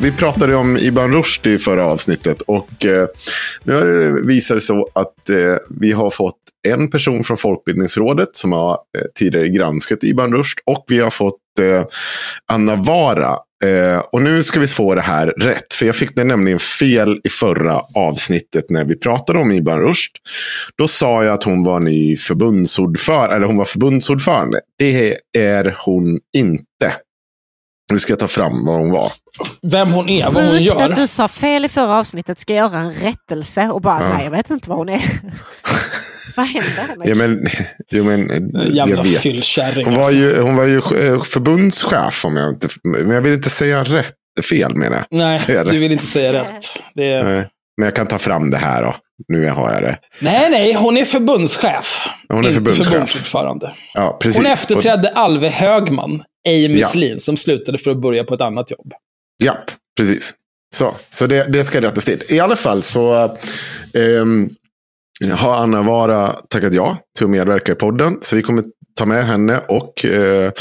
Vi pratade om Ibn Rushd i förra avsnittet och eh, nu har det visat sig så att eh, vi har fått en person från Folkbildningsrådet som har eh, tidigare granskat Ibn Rushd och vi har fått eh, Anna Vara. Eh, och nu ska vi få det här rätt, för jag fick det nämligen fel i förra avsnittet när vi pratade om Ibn Rushd. Då sa jag att hon var ny förbundsordförande, eller hon var förbundsordförande. Det är hon inte. Nu ska ta fram vad hon var. Vem hon är, vad hon gör. att du sa fel i förra avsnittet. Ska göra en rättelse och bara, Ja. nej jag vet inte vad hon är. vad hände? Ja, men, jo, men, Jävla jag vet. Hon var alltså. ju, hon var ju eh, förbundschef, om jag inte, men jag vill inte säga rätt, fel menar jag. Nej, du vill inte säga rätt. Det är... Nej, Men jag kan ta fram det här då. Nu har jag det. Nej, nej, hon är förbundschef. Hon är inte förbundschef. förbundsordförande. Ja, precis. Hon efterträdde Alve Högman, ej Miss Ja. Lin, som slutade för att börja på ett annat jobb. Ja, precis. Så, så det, det ska rättas till. I alla fall så ehm, har Anna Vara tackat ja till att medverka i podden. Så vi kommer ta med henne och eh,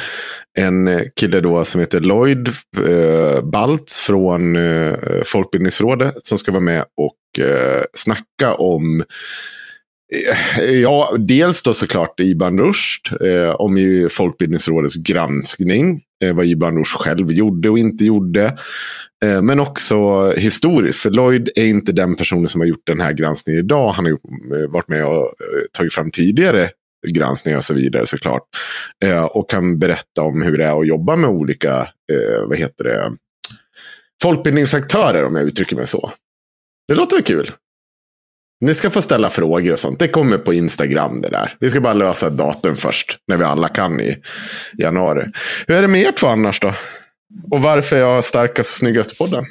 en eh, kille då som heter Lloyd eh, Baltz från eh, Folkbildningsrådet som ska vara med och eh, snacka om eh, Ja, dels då såklart Iban Rushd, eh, om ju Folkbildningsrådets granskning, eh, vad Iban Rushd själv gjorde och inte gjorde. Eh, men också historiskt, för Lloyd är inte den personen som har gjort den här granskningen idag. Han har ju eh, varit med och eh, tagit fram tidigare granskningar och så vidare såklart. Eh, och kan berätta om hur det är att jobba med olika, eh, vad heter det, folkbildningsaktörer om jag uttrycker mig så. Det låter väl kul? Ni ska få ställa frågor och sånt. Det kommer på Instagram det där. Vi ska bara lösa datum först. När vi alla kan i januari. Hur är det med er två annars då? Och varför är jag starkast och snyggast på podden?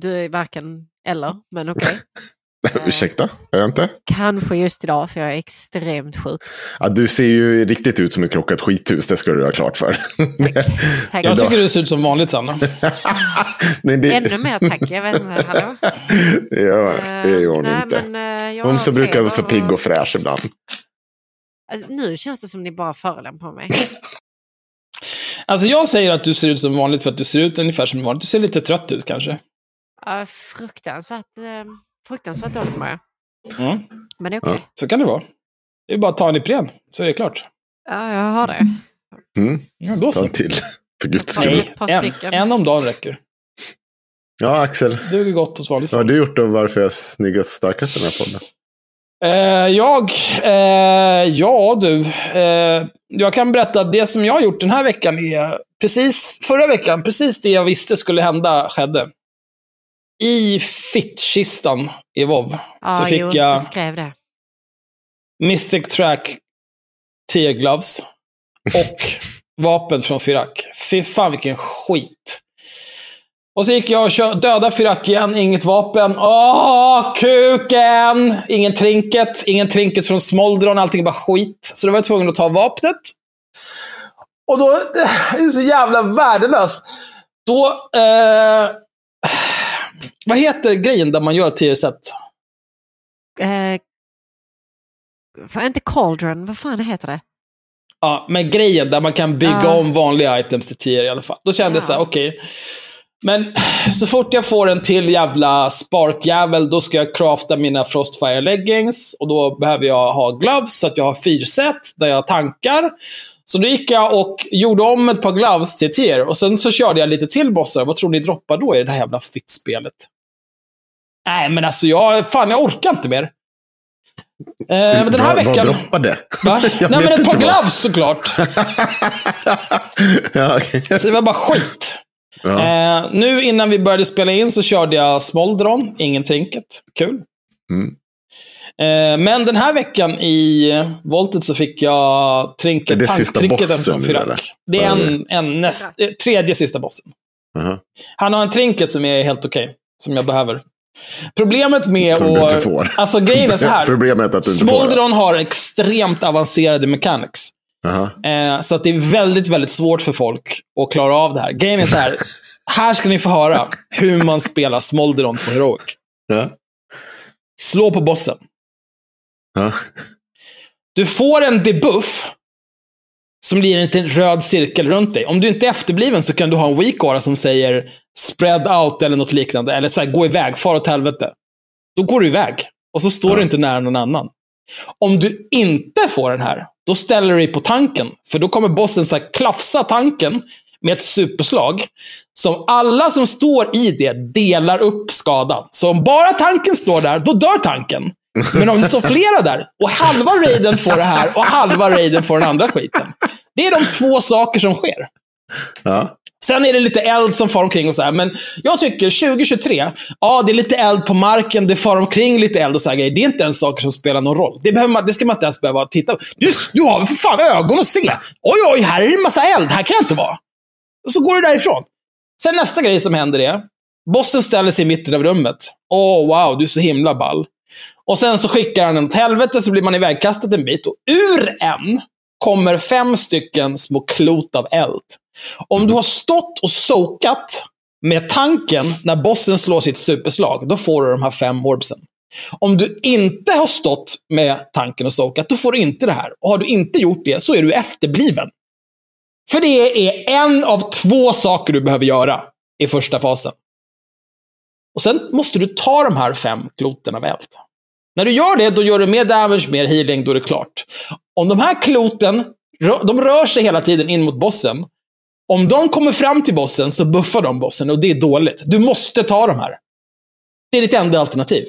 Du är varken eller, men okej. Ursäkta, är jag inte? Kanske just idag, för jag är extremt sjuk. Ja, du ser ju riktigt ut som ett krockat skithus, det ska du ha klart för. Tack. Jag Idag- tycker du ser ut som vanligt, Sanna. Nej, det, Ännu mer tack, jag vet inte. Hallå? ja, det gör hon Eh, nej, inte. Men, eh, jag hon så brukar vara så pigg och fräsch ibland. Alltså, nu känns det som ni bara förolämpar mig. Alltså jag säger att du ser ut som vanligt för att du ser ut ungefär som vanligt. Du ser lite trött ut kanske. Uh, fruktansvärt, uh, fruktansvärt dåligt mår jag. Mm. Men det är okej. Ja. Så kan det vara. Det är bara att ta en Ipren, så är det klart. Ja. jag har det. Mm, Ja, då ta så. en till. För guds skull. En, en om dagen räcker. Ja, Axel. Duger gott hos vanligt Vad har du gjort och varför är jag snyggast och starkast i den här podden? Eh, jag, eh, ja du. Eh, jag kan berätta att det som jag har gjort den här veckan är precis, förra veckan, precis det jag visste skulle hända skedde. I fittkistan i WoW Ja, så fick jo, jag skrev det. Mythic Track T-gloves och vapen från Firak. Fy fan vilken skit. Och så gick jag och kö- dödade Firak igen, inget vapen. Åh, kuken! Ingen trinket, ingen trinket från Smoldron, allting bara skit. Så då var jag tvungen att ta vapnet. Och då, det är så jävla värdelöst. Då, eh, vad heter grejen där man gör tierset? Eh, inte Cauldron, vad fan heter det? Ja, men grejen där man kan bygga Ja. om vanliga items till tier i alla fall. Då kände jag Ja. så här, okej. Men så fort jag får en till jävla sparkjävel, då ska jag crafta mina Frostfire leggings. Och då behöver jag ha gloves, så att jag har fyrset där jag tankar. Så då gick jag och gjorde om ett par gloves till tier. Och sen så körde jag lite till bossar. Vad tror ni droppar då i det här jävla fittspelet? Nej, men alltså jag, fan jag orkar inte mer. Eh, men den här vad, veckan... Vad droppade? Va? Nej, men ett par gloves såklart. ja, okej. Så det var bara skit. ja. Eh, nu innan vi började spela in så körde jag Smoldron, ingen trinket. Kul. Mm. Eh, men den här veckan i Voltet så fick jag trinket, Är det sista tanktrinket bossen från Firak. Det är en, en näst, eh, tredje sista bossen. Aha. Han har en trinket som är helt okej. som jag behöver. Problemet med Som du att... inte får. Alltså grejen är så här. Problemet att du inte får. Smoldron har extremt avancerade mechanics. Aha. Eh, så att det är väldigt, väldigt svårt för folk att klara av det här. Grejen är så här. här ska ni få höra hur man spelar Smoldron på Heroic. Ja. Slå på bossen. Ja. Du får en debuff som blir en liten röd cirkel runt dig. Om du inte är efterbliven så kan du ha en weak som säger spread out eller något liknande. Eller så här, gå iväg, far åt helvete. Då går du iväg. Och så står Ja. du inte nära någon annan. Om du inte får den här, då ställer du dig på tanken. För då kommer bossen så här klafsa tanken med ett superslag. Som alla som står i det delar upp skadan. Så om bara tanken står där, då dör tanken. Men om det står flera där och halva raiden får det här och halva raiden får den andra skiten. Det är de två saker som sker. Ja. Sen är det lite eld som far omkring och så här. Men jag tycker 2023, ja det är lite eld på marken, det far omkring lite eld och så här grejer. Det är inte ens saker som spelar någon roll. Det, behöver man, det ska man inte ens behöva titta på. Du, du har för fan ögon att se. Oj, oj, här är det en massa eld. Här kan jag inte vara. Och så går du därifrån. Sen nästa grej som händer är, bossen ställer sig i mitten av rummet. Åh, wow, du är så himla ball. Och sen så skickar han en åt helvete, så blir man ivägkastad en bit. Och ur en kommer fem stycken små klot av eld. Om du har stått och sokat med tanken när bossen slår sitt superslag, då får du de här fem orbsen. Om du inte har stått med tanken och sokat, då får du inte det här. Och har du inte gjort det, så är du efterbliven. För det är en av två saker du behöver göra i första fasen. Och sen måste du ta de här fem kloten av eld. När du gör det, då gör du mer damage, mer healing, då är det klart. Om de här kloten, de rör sig hela tiden in mot bossen. Om de kommer fram till bossen så buffar de bossen och det är dåligt. Du måste ta de här. Det är ditt enda alternativ.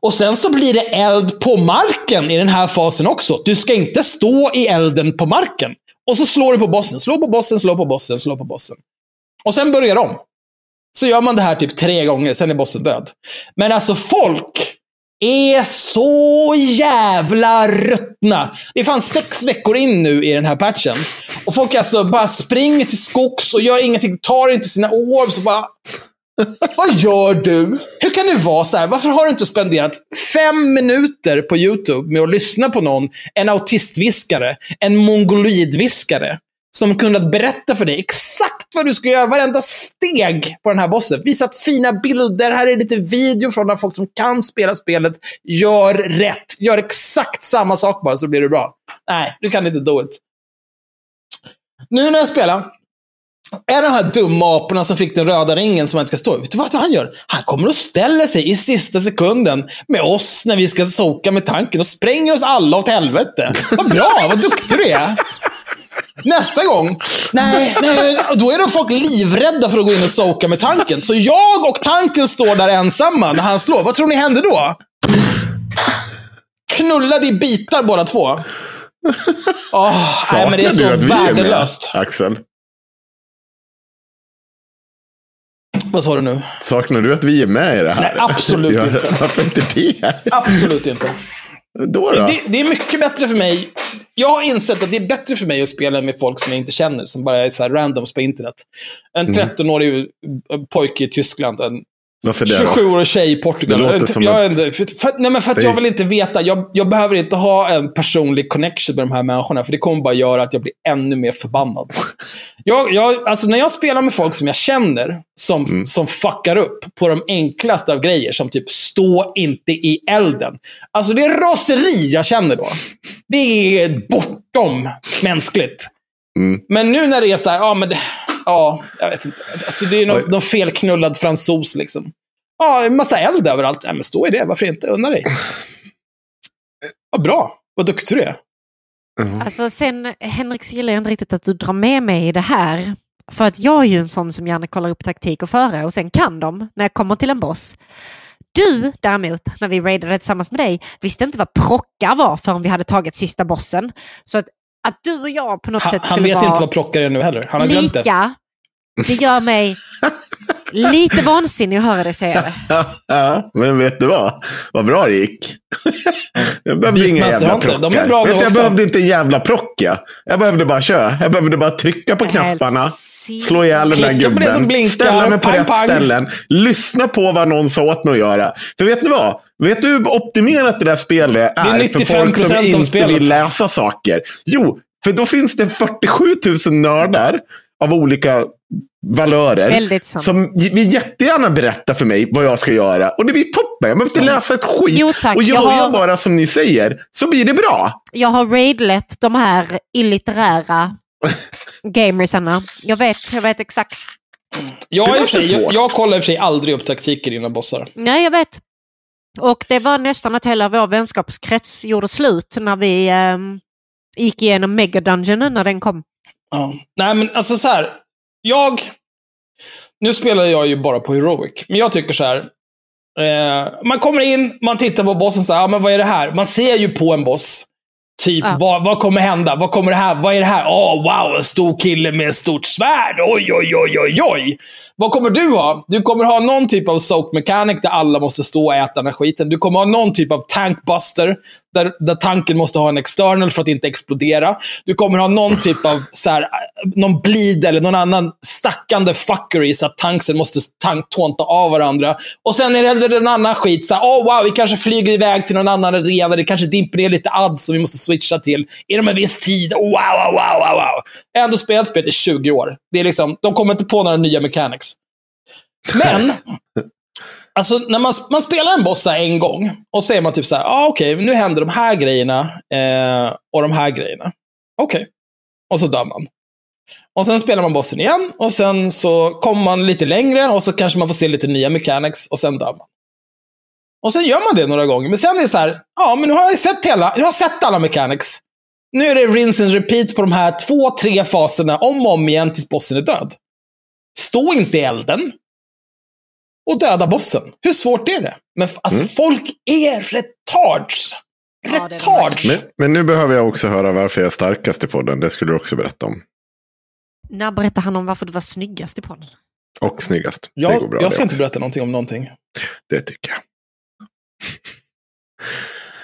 Och sen så blir det eld på marken i den här fasen också. Du ska inte stå i elden på marken. Och så slår du på bossen, slå på bossen, slå på bossen, slå på bossen. Och sen börjar de. Så gör man det här typ tre gånger, sen är bossen död. Men alltså folk är så jävla ruttna. Det är fan sex veckor in nu i den här patchen. Och folk alltså bara springer till skogs och gör ingenting, tar inte sina orbs och bara... Vad gör du? Hur kan det vara så här? Varför har du inte spenderat fem minuter på YouTube med att lyssna på någon, en autistviskare, en mongoloidviskare, som kunnat berätta för dig exakt vad du ska göra, varenda steg på den här bossen. Visat fina bilder, här är lite video från när folk som kan spela spelet gör rätt. Gör exakt samma sak bara så blir det bra. Nej, du kan inte do it. Nu när jag spelar, är de här dumma aporna som fick den röda ringen som man inte ska stå i. Vet du vad han gör? Han kommer och ställer sig i sista sekunden med oss när vi ska soka med tanken och spränger oss alla åt helvete. Vad bra, vad duktig du är. Nästa gång, nej, nej, då är det folk livrädda för att gå in och soka med tanken. Så jag och tanken står där ensamma när han slår. Vad tror ni händer då? Knullade i bitar båda två. Åh, nej, men det är så är med, värdelöst. Axel? Vad sa du nu? Saknar du att vi är med i det här? Nej, absolut inte. Varför inte det? Absolut inte. Då då? Det, det är mycket bättre för mig. Jag har insett att det är bättre för mig att spela med folk som jag inte känner, som bara är så här randoms på internet. En Mm. 13-årig pojke i Tyskland, en Varför det då? 27-årig tjej i Portugal. Det låter Jag- som jag, inte- för, för, nej, men för att jag vill inte veta. Jag, jag behöver inte ha en personlig connection med de här människorna, för det kommer bara göra att jag blir ännu mer förbannad. Jag, jag, alltså när jag spelar med folk som jag känner, som, Mm. som fuckar upp på de enklaste av grejer, som typ stå inte i elden. Alltså det är raseri jag känner då. Det är bortom mänskligt. Mm. Men nu när det är så här, ja men det, ja, jag vet inte. Alltså det är någon, någon felknullad fransos liksom. Ja, en massa eld överallt. Ja, men stå i det, varför inte? Unna dig. Vad bra. Vad duktig du är. Mhm. Alltså sen, Henrik, så gillar jag inte riktigt att du drar med mig i det här. För att jag är ju en sån som gärna kollar upp taktik och före och sen kan de när jag kommer till en boss. Du däremot, när vi raidade tillsammans med dig, visste inte vad prockar var förrän vi hade tagit sista bossen. Så att, att du och jag på något Han, sätt han skulle vet vara inte vad plockare är nu heller. Han har glömt det. lika, det gör mig lite vansinnig att höra dig säga det. Ja, men vet du vad? Vad bra det gick. Jag behövde inga jävla Hunter, de är bra vet jag också. behövde inte en jävla procka. Jag behövde bara köra. Jag behövde bara trycka på Helt knapparna. sin- Slå ihjäl den där gubben. Ställa mig på pang, rätt pang. ställen. Lyssna på vad någon sa åt mig att göra. För vet ni vad? Vet du hur optimerat det där spelet är, är för folk 95% som av inte spelet. vill läsa saker? Jo, för då finns det 47 000 nördar av olika valörer. Som vill jättegärna berätta för mig vad jag ska göra. Och det blir toppen. Jag behöver inte läsa ett skit. Jo, tack. Och gör Jag jag, har- bara som ni säger, så blir det bra. Jag har raidlet de här illitterära gamersarna. Jag vet, jag vet exakt. Jag, sig, jag, jag kollar i och för sig aldrig upp taktiker innan bossar. Nej, jag vet. Och det var nästan att hela vår vänskapskrets gjorde slut när vi eh, gick igenom Mega Dungeonen när den kom. Ja. Nej, men alltså så här. Jag... Nu spelar jag ju bara på Heroic, men jag tycker så här. Eh, man kommer in, man tittar på bossen så här, ja men vad är det här? Man ser ju på en boss. Typ, Ja. vad, vad kommer hända? Vad kommer det här? Vad är det här? Åh, wow, en stor kille med ett stort svärd. Oj, oj, oj, oj, oj. Vad kommer du ha? Du kommer ha någon typ av soak mechanic där alla måste stå och äta den här skiten. Du kommer ha någon typ av tankbuster där, där tanken måste ha en external för att inte explodera. Du kommer ha någon typ av så här, någon bleed eller någon annan stackande fuckery så att tanksen måste tank tånta av varandra. Och sen är det en annan skit. Så här, oh, wow, vi kanske flyger iväg till någon annan arena. Det kanske dimper ner lite ads som vi måste switcha till inom en viss tid. Wow, wow, wow, wow, wow. Jag ändå spelat spelet i 20 år. Det är liksom, de kommer inte på några nya mechanics. Men, alltså när man, man spelar en boss här en gång och så är man typ så här, ah, okej, nu händer de här grejerna eh, och de här grejerna. Okej. Och så dör man. Och sen spelar man bossen igen och sen så kommer man lite längre och så kanske man får se lite nya mechanics och sen dör man. Och sen gör man det några gånger. Men sen är det så här, ja men nu har jag sett hela, jag har sett alla mechanics. Nu är det rinse and repeat på de här två, tre faserna om och om igen tills bossen är död. Stå inte i elden. Och döda bossen. Hur svårt är det? Men alltså, folk är retards. Det Retards. Men, men nu behöver jag också höra varför jag är starkast i podden. Det skulle du också berätta om. När berättade han om varför du var snyggast i podden? Och snyggast. det jag, går bra jag ska det inte berätta någonting om någonting. Det tycker jag.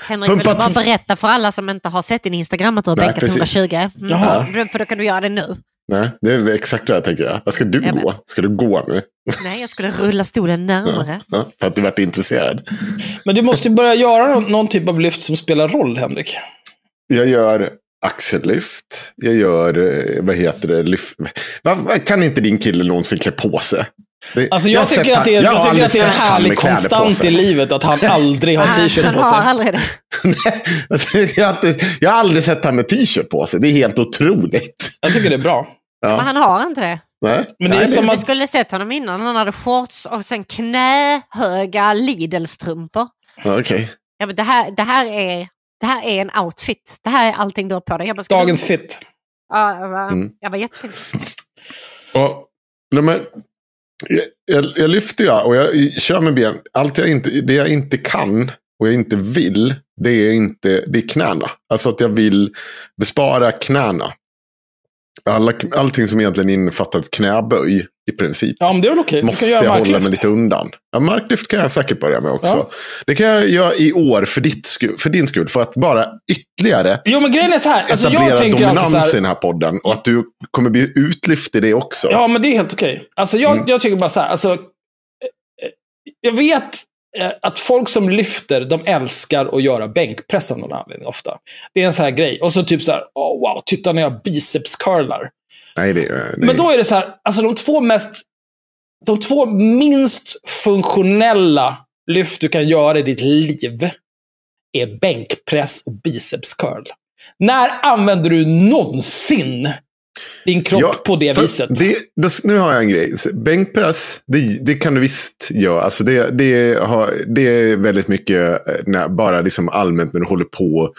Henrik, vill du Pumpat- bara berätta för alla som inte har sett din Instagram att du har bänkat precis. 120? Mm. Jaha. För då kan du göra det nu. Nej, det är exakt vad jag tänker. göra. Vad ska du Jag gå? Ska du gå nu? Nej, jag skulle rulla stolen närmare. Ja, för att du varit intresserad. Men du måste börja göra någon, någon typ av lyft som spelar roll, Henrik. Jag gör axellyft. Jag gör, eh, vad heter det, lyft. Kan inte din kille någonsin klä på sig? Alltså jag, har sett tycker att det är, han- jag har tycker att det är en han härlig konstant i livet att han aldrig har Han, t-shirt han på har sig. aldrig det. Alltså, jag, har jag har aldrig sett han med t-shirt på sig. Det är helt otroligt. Jag tycker det är bra. Men han har inte det. Nej, Men det är Nej, som Jag att- skulle sett honom innan. Han hade shorts och sen knähöga Lidl-strumpor. Ja, Okej. Ja, men det, här, det, här är, det här är en outfit. Det här är allting du har på dig. Jag bara, ska Dagens du... fit. Ja, jag var, Mm. jag var jättefin. Och, nej, men, jag, jag, jag lyfter jag och jag kör med ben. Allt jag inte, det jag inte kan och jag inte vill, det är, inte, det är knäna. Alltså att jag vill bespara knäna. Alla, allting som egentligen innefattar ett knäböj i princip. Ja, men det är väl okej. Måste jag hålla mig marklyft. lite undan. Ja, marklyft kan jag säkert börja med också. Ja. Det kan jag göra i år för, ditt skull, för din skull. För att bara ytterligare Jo, men grejen är så här. Alltså, etablera jag dominans så i här. den här podden. Och att du kommer bli utlyft i det också. Ja, men det är helt okej. Alltså, jag, Mm. jag tycker bara så här. Alltså, eh, eh, jag vet att folk som lyfter, de älskar att göra bänkpress av någon anledning ofta. Det är en sån här grej. Och så typ så här, oh, wow, titta när jag bicepscurlar. Nej, det, nej. Men då är det så här, alltså de två mest, de två minst funktionella lyft du kan göra i ditt liv är bänkpress och bicepscurl. När använder du någonsin din kropp Ja, på det viset? Det, då, nu har jag en grej. Bänkpress, det, det kan du visst göra. Alltså det, det, har, det är väldigt mycket eh, när, bara liksom allmänt när du håller på.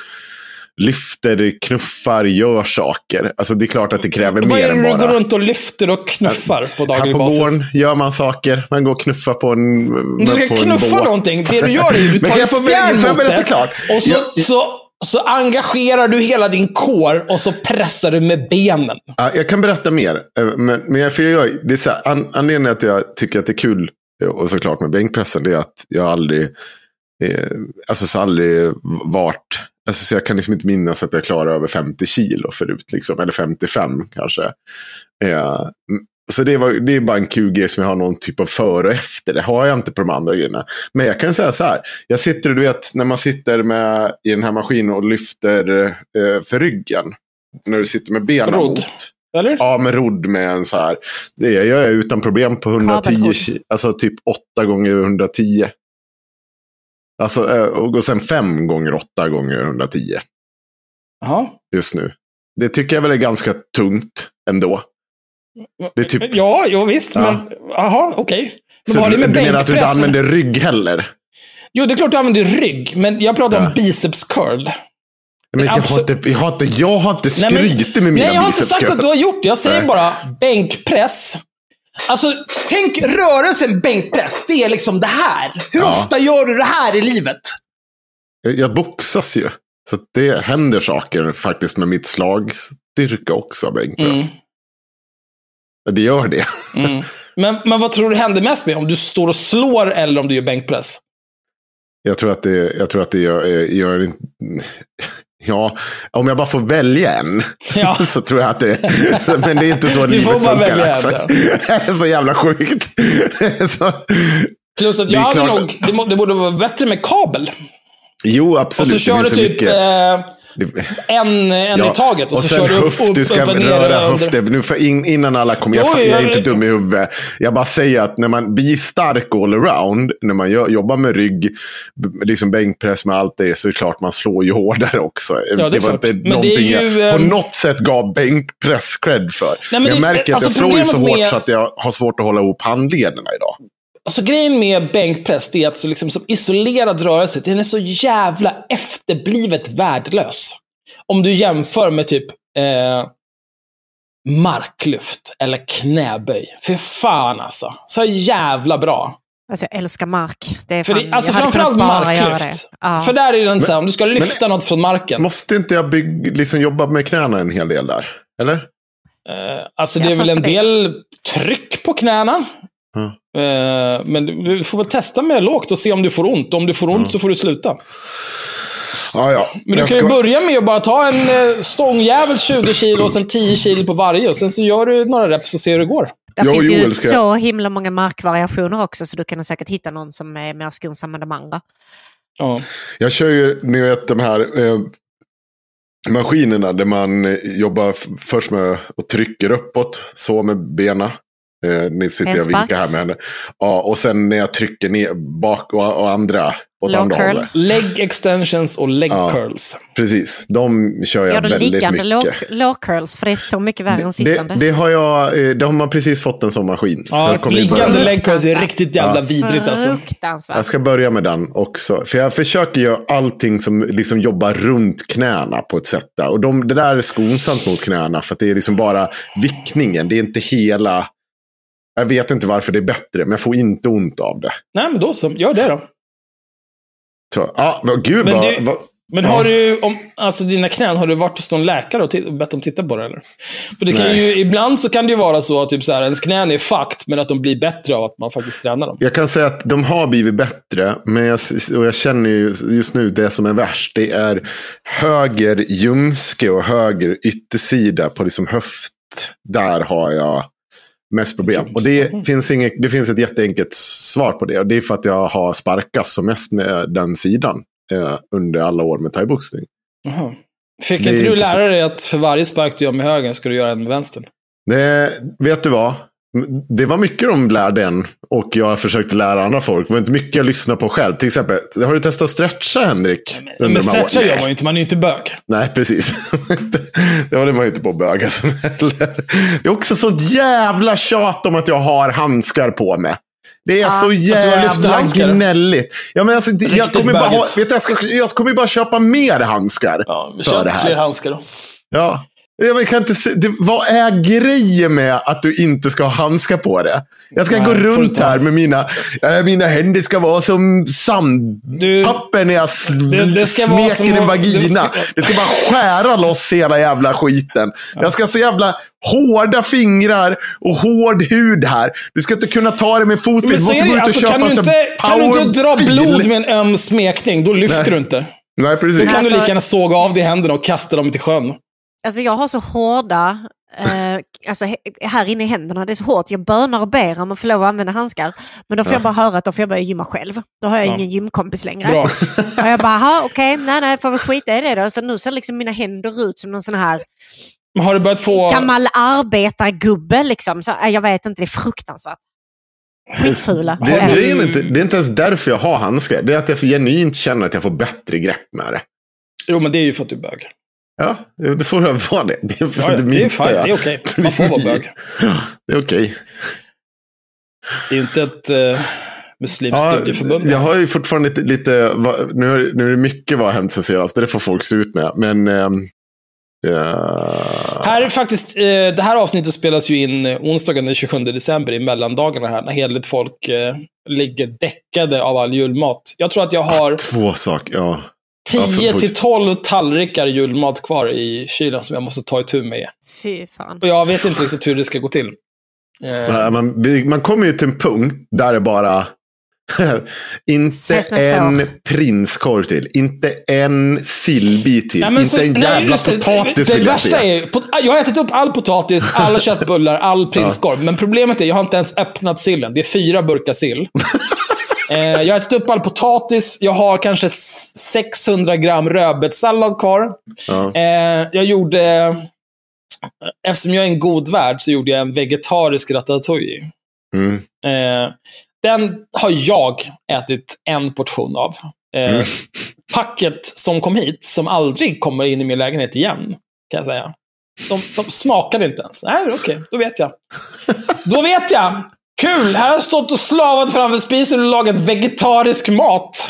Lyfter, knuffar, gör saker. Alltså det är klart att det kräver Vad mer är än det du bara. går runt och lyfter och knuffar på Här daglig på basis? gården gör man saker. Man går och knuffar på en Du ska på en knuffa någonting. Det du gör är ju, du Men tar ett spjärn mot det. klart? Och så, Jag- så, så engagerar du hela din kår och så pressar du med benen. Ja, jag kan berätta mer. Eh, men, men jag, för jag, det är så här, an, anledningen till att jag tycker att det är kul, eh, och såklart med bänkpressen, det är att jag aldrig, eh, alltså så aldrig varit, alltså så jag kan liksom inte minnas att jag klarar över 50 kilo förut, liksom, eller 55 kanske. Eh, så det, var, det är bara en kul grej som jag har någon typ av före och efter. Det har jag inte på de andra grejerna. Men jag kan säga så här. Jag sitter, du vet, när man sitter med, i den här maskinen och lyfter eh, för ryggen. När du sitter med benen Rodd. mot. Eller? Ja, med rodd med en så här. Det gör jag utan problem på 110 Kabelrodd. kilo. Alltså typ 8 gånger 110. Alltså, eh, och sen 5 gånger 8 gånger 110 Jaha. just nu. Det tycker jag väl är ganska tungt ändå. Det är typ... Ja, jo, visst. Ja. Men jaha, okej. Men Så vad har du, du menar att du inte använder rygg heller? Jo, det är klart du använder rygg, men jag pratar om Ja. biceps curl. Men jag, har inte, jag, har inte, jag har inte skrytit med mina Nej, jag har inte biceps sagt att du har gjort det. Jag säger Nej. bara bänkpress. Alltså, tänk rörelsen bänkpress. Det är liksom det här. Hur Ja. ofta gör du det här i livet? Jag, boxas ju. Så det händer saker faktiskt med mitt slagstyrka också, bänkpress. Mm. Det gör det. Mm. Men, men vad tror du händer mest med? Om du står och slår eller om du gör bänkpress? Jag tror att det, jag tror att det gör, eh, gör inte... Ja, om jag bara får välja en. Ja. Så tror jag att det... Men det är inte så Du får livet bara funkar. välja Axel. Det är så jävla sjukt. Så, Plus att jag hade nog, det, borde vara bättre med kabel. jo, Och absolut. så kör du typ mycket- eh, en, en Ja, i taget. Och, så sen kör du höft, upp, du ska upp och röra och höften. Nu för in, innan alla kommer, jag, jag är inte dum i huvudet. Jag bara säger att när man blir stark all around, när man gör, jobbar med rygg, liksom bänkpress med allt det, så är det klart man slår ju hårdare också. det är var klart. inte Men det någonting ju, jag på ehm, något sätt gav bänkpress cred för. men men jag det- märker att alltså jag slår ju så hårt med- så att jag har svårt att hålla ihop handlederna idag. Alltså grejen med bänkpress det är att så liksom, som isolerad rörelse, den är så jävla efterblivet värdelös. Om du jämför med typ eh, marklyft eller knäböj. För fan alltså. Så jävla bra. Alltså jag älskar mark. Det är För fan, det, alltså jag hade framförallt marklyft. det. Ja. För där är den så här, om du ska lyfta något från marken. Måste inte jag bygg, liksom jobba med knäna en hel del där? Eller? Eh, alltså det är väl en det- del tryck på knäna. Ja. Eh, men du får väl testa med lågt och se om du får ont. Om du får ont så får du sluta. Ja, ja. Men du Jag kan ju ska- börja med att bara ta en eh, stångjävel 20 kilo och sen 10 kilo på varje. Och sen så gör du några reps och ser hur det går. Och finns ju ska- så himla många markvariationer också så du kan säkert hitta någon som är mer skonsam med de andra. Ja. Jag kör ju, ni vet de här eh, maskinerna där man jobbar först med och trycker uppåt, så med benen. Eh, ni sitter jag och vinkar här med henne. Ja, och sen när jag trycker ner bak och, och andra åt Low andra curl. hållet. Leg extensions och leg Ja. curls. Precis, de kör jag Gör du väldigt liggande low, mycket. low curls för det är så mycket värre än Det, sittande. det, har jag, eh, det har man precis fått en sån maskin. så Ja, börja, liggande leg curls är riktigt jävla Ja. vidrigt alltså. Jag ska börja med den också. För jag försöker göra allting som liksom jobbar runt knäna på ett sätt. Där. Och de, det där är skonsamt mot knäna. För att det är liksom bara vickningen. Det är inte hela... Jag vet inte varför det är bättre, men jag får inte ont av det. Nej, men då så. Gör det då. Så, ja, men gud Men vad, det- vad, Men har du, om, alltså dina knän, har du varit hos någon läkare och, och bett dem titta på det eller? För det kan Nej. ju, ibland så kan det ju vara så att typ så här, ens knän är fucked, men att de blir bättre av att man faktiskt tränar dem. Jag kan säga att de har blivit bättre, men jag, och jag känner ju just nu det som är värst. Det är höger ljumske och höger yttersida på liksom höft. Där har jag mest problem. Och det finns, inget, det finns ett jätteenkelt svar på det. Och det är för att jag har sparkats som mest med den sidan eh, under alla år med thaiboxning. Fick inte du lära dig att för varje spark du gör med höger ska du göra en med vänstern? Det, vet du vad? Det var mycket de lärde en och jag försökte lära andra folk. Det var inte mycket jag lyssnade på själv. Till exempel, har du testat att stretcha Henrik? Men här stretcha gör man ju inte, man är ju inte bög. Nej, precis. det håller man ju inte på att böga som heller. Det är också sånt jävla tjat om att jag har handskar på mig. Det är så har lyft jävla gnälligt. Ja, men alltså, jag, kommer bara ha, vet du, jag, ska, jag kommer ju bara köpa mer handskar. Ja, vi här. fler handskar då. Ja. Jag kan inte se, det, vad är grejen med att du inte ska ha handskar på det? Jag ska Nej, gå runt här med mina, äh, mina händer ska vara som sandpapper när jag sl- Det- det smeker en vagina. det ska- Det ska bara skära loss hela jävla skiten. Jag ska ha så jävla hårda fingrar och hård hud här. Du ska inte kunna ta det med fotfil. Du så måste gå ut och alltså, köpa kan, du inte, kan du inte dra blod med en öm smekning, då lyfter Nej. du inte. Nej, Då precis. kan du Alltså- lika gärna såga av dig händerna och kasta dem till sjön. Alltså jag har så hårda, eh, alltså här inne i händerna, det är så hårt. Jag bönar och ber om att få lov att använda handskar. Men då får jag bara höra att då får jag börja gymma själv. Då har jag Ja. ingen gymkompis längre. Bra. Och jag bara, "Jaha, okej, nej nej, får väl skita i det då. Så nu ser liksom mina händer ut som någon sån här Men har du börjat få... gammal arbetargubbe liksom. Så, eh, jag vet inte, det är fruktansvärt. Skitfula. Det, det, är inte, det är inte ens därför jag har handskar. Det är att jag genuint känner att jag får bättre grepp med det. Jo, men det är ju för att du är bög. Ja, det får väl vara det. Det är, Ja, det det är fine, jag- det är okej. Man får vara bög. Ja, det är okej. Det är ju inte ett uh, muslimskt Ja, studieförbund. jag har ju fortfarande lite, lite nu, nu är det mycket vad har hänt sen senast. Det får folk stå ut med. Men... ehm, ja, Här är faktiskt, eh, det här avsnittet spelas ju in eh, onsdagen den 27 december i mellandagarna här, när hederligt folk eh, ligger däckade av all julmat. Jag tror att jag har Två saker, ja. Ja, för- 10 för- till 12 tallrikar julmat kvar i kylen som jag måste ta itu med. Fy fan. Och jag vet inte riktigt hur det ska gå till. Eh, Man, man, man kommer ju till en punkt där det bara... inte en prinskorv till. Inte en sillbit till. nej, inte så- en nej, jävla det. potatis Det vill jag värsta är, jag har ätit upp all potatis, alla köttbullar, all prinskorv. Men problemet är, jag har inte ens öppnat sillen. Det är fyra burkar sill. Eh, jag har ätit upp all potatis. Jag har kanske s- 600 gram rödbetssallad kvar. Ja. Eh, jag gjorde... Eftersom jag är en god värd så gjorde jag en vegetarisk ratatouille. Mm. Eh, den har jag ätit en portion av. Eh, Mm. Packet som kom hit, som aldrig kommer in i min lägenhet igen, kan jag säga. De, de smakade inte ens. Nej, okej, då vet jag. Då vet jag! Kul! Här har jag stått och slavat framför spisen och lagat vegetarisk mat.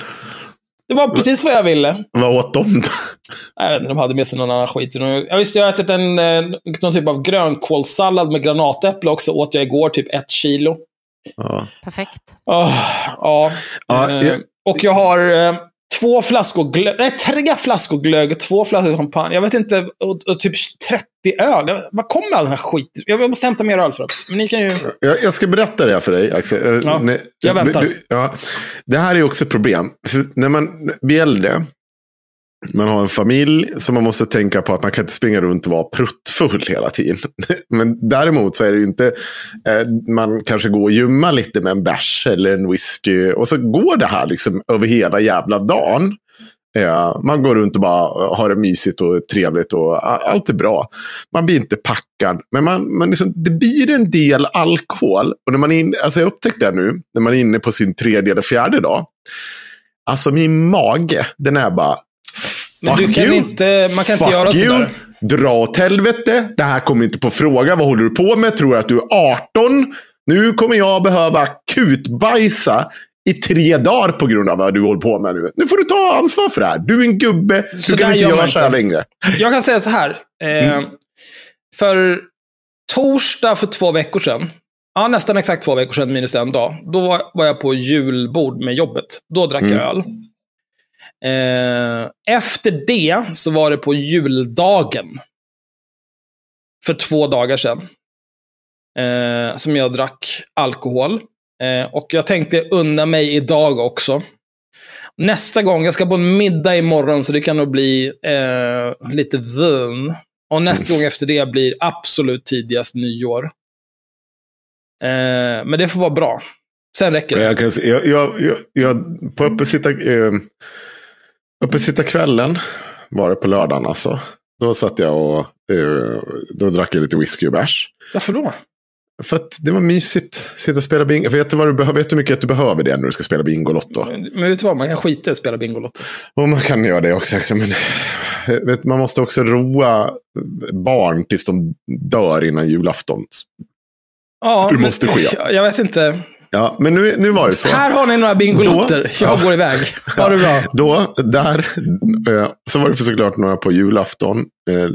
Det var precis vad jag ville. Vad åt de då? Jag vet inte, de hade med sig någon annan skit. Jag visste, jag har ätit en, eh, någon typ av grönkålssallad med granatäpple också. Åt jag igår, typ ett kilo. Ja. Perfekt. Åh, ja. Ja, Eh, jag- Och jag har eh, två flaskor glögg, nej, tre flaskor glögg, två flaskor champagne. Jag vet inte, och, och typ 30 öl. Jag, var kommer all den här skiten? Jag måste hämta mer öl för övrigt. Men ni kan ju... Jag, jag ska berätta det för dig, Axel. Eh, Ja, nej, jag väntar. du- ja, det här är också ett problem. För när man blir äldre, man har en familj, så man måste tänka på att man kan inte springa runt och vara pruttfull hela tiden. Men däremot så är det ju inte, eh, man kanske går och gymmar lite med en bärs eller en whisky. Och så går det här liksom över hela jävla dagen. Eh, man går runt och bara eh, har det mysigt och trevligt och allt är bra. Man blir inte packad, men man, man liksom, det blir en del alkohol. Och när man är in, alltså jag upptäckte det nu, när man är inne på sin tredje eller fjärde dag. Alltså min mage, den är bara men Fuck du kan you. inte, man kan inte Fuck göra you. sådär. Dra åt helvete. Det här kommer inte på fråga. Vad håller du på med? Tror du att du är 18? Nu kommer jag behöva kutbajsa i tre dagar på grund av vad du håller på med nu. Nu får du ta ansvar för det här. Du är en gubbe. Du Så kan inte göra så här inte. längre. Jag kan säga så här. Eh, Mm. För torsdag för två veckor sedan, ja nästan exakt två veckor sedan minus en dag, då var, var jag på julbord med jobbet. Då drack Mm. jag öl. Eh, efter det så var det på juldagen. För två dagar sedan. Eh, som jag drack alkohol. Eh, och jag tänkte unna mig idag också. Nästa gång, jag ska på en middag imorgon så det kan nog bli eh, lite vin. Och nästa gång efter det blir absolut tidigast nyår. Eh, men det får vara bra. Sen räcker det. Jag kan, jag, jag, jag, jag, på uppesittar... eh, uppesittarkvällen var det på lördagen alltså. Då satt jag och eh, då drack jag lite whisky och bärs. Varför då? För att det var mysigt. Sitta och spela bingo. Vet du, vad du behöver, vet du hur mycket att du behöver det när du ska spela Bingolotto? Men vet du vad, man kan skita i att spela Bingolotto. Och man kan göra det också. också, Men, vet, man måste också roa barn tills de dör innan julafton. Ja, Det men- måste ske. Jag vet inte. Ja, men nu, nu var det så. Här har ni några Bingolotter. Då- Jag Ja. går iväg. Ha det bra. Då, där, eh, så var det såklart några på julafton. eh,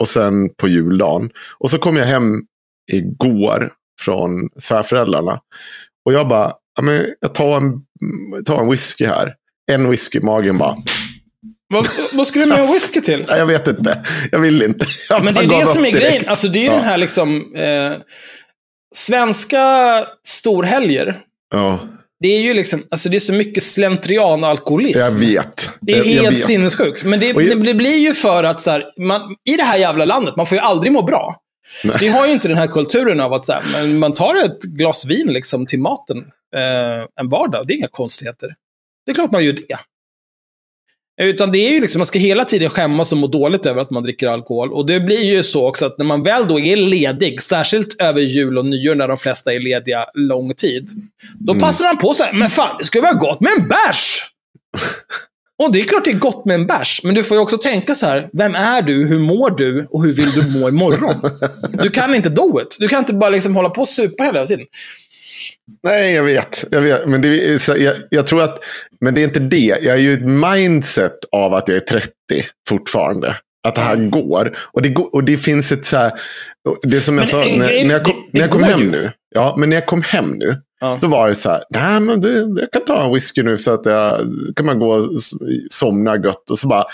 Och sen på juldagen. Och så kom jag hem igår från svärföräldrarna. Och jag bara, ja, men jag tar en, tar en whisky här. En whisky i magen bara. Vad, vad ska du med en whisky till? Jag vet inte. Jag vill inte. Jag Men det är det som är direkt. grejen. Alltså det är Ja. den här liksom... Eh, svenska storhelger. Ja, Det är ju liksom, alltså det är så mycket slentrian och alkoholism. jag vet. Det är jag, jag helt vet. sinnessjukt. Men det, jag- det blir ju för att så här, man, i det här jävla landet, man får ju aldrig må bra. Nej. Vi har ju inte den här kulturen av att så här, man tar ett glas vin liksom till maten eh, en vardag. Det är inga konstigheter. Det är klart man gör det. Utan det är ju liksom, man ska hela tiden skämmas och må dåligt över att man dricker alkohol. Och det blir ju så också att när man väl då är ledig, särskilt över jul och nyår när de flesta är lediga lång tid. Då passar man på så här, men fan, det skulle vara gott med en bärs! Och det är klart det är gott med en bärs, men du får ju också tänka så här, vem är du, hur mår du och hur vill du må imorgon? Du kan inte do it. Du kan inte bara liksom hålla på och supa hela tiden. Nej, jag vet. Jag, vet. Men det jag, jag tror att, men det är inte det. Jag är ju ett mindset av att jag är 30 fortfarande. Att det här går. Och det, går, och det finns ett så här, det som jag Men sa, när, grej- när jag kom, det- det när jag kom hem ju. nu. Ja, men när jag kom hem nu. Ja. Då var det så här, nej men du, jag kan ta en whisky nu så att jag kan man gå och somna gött. Och så bara,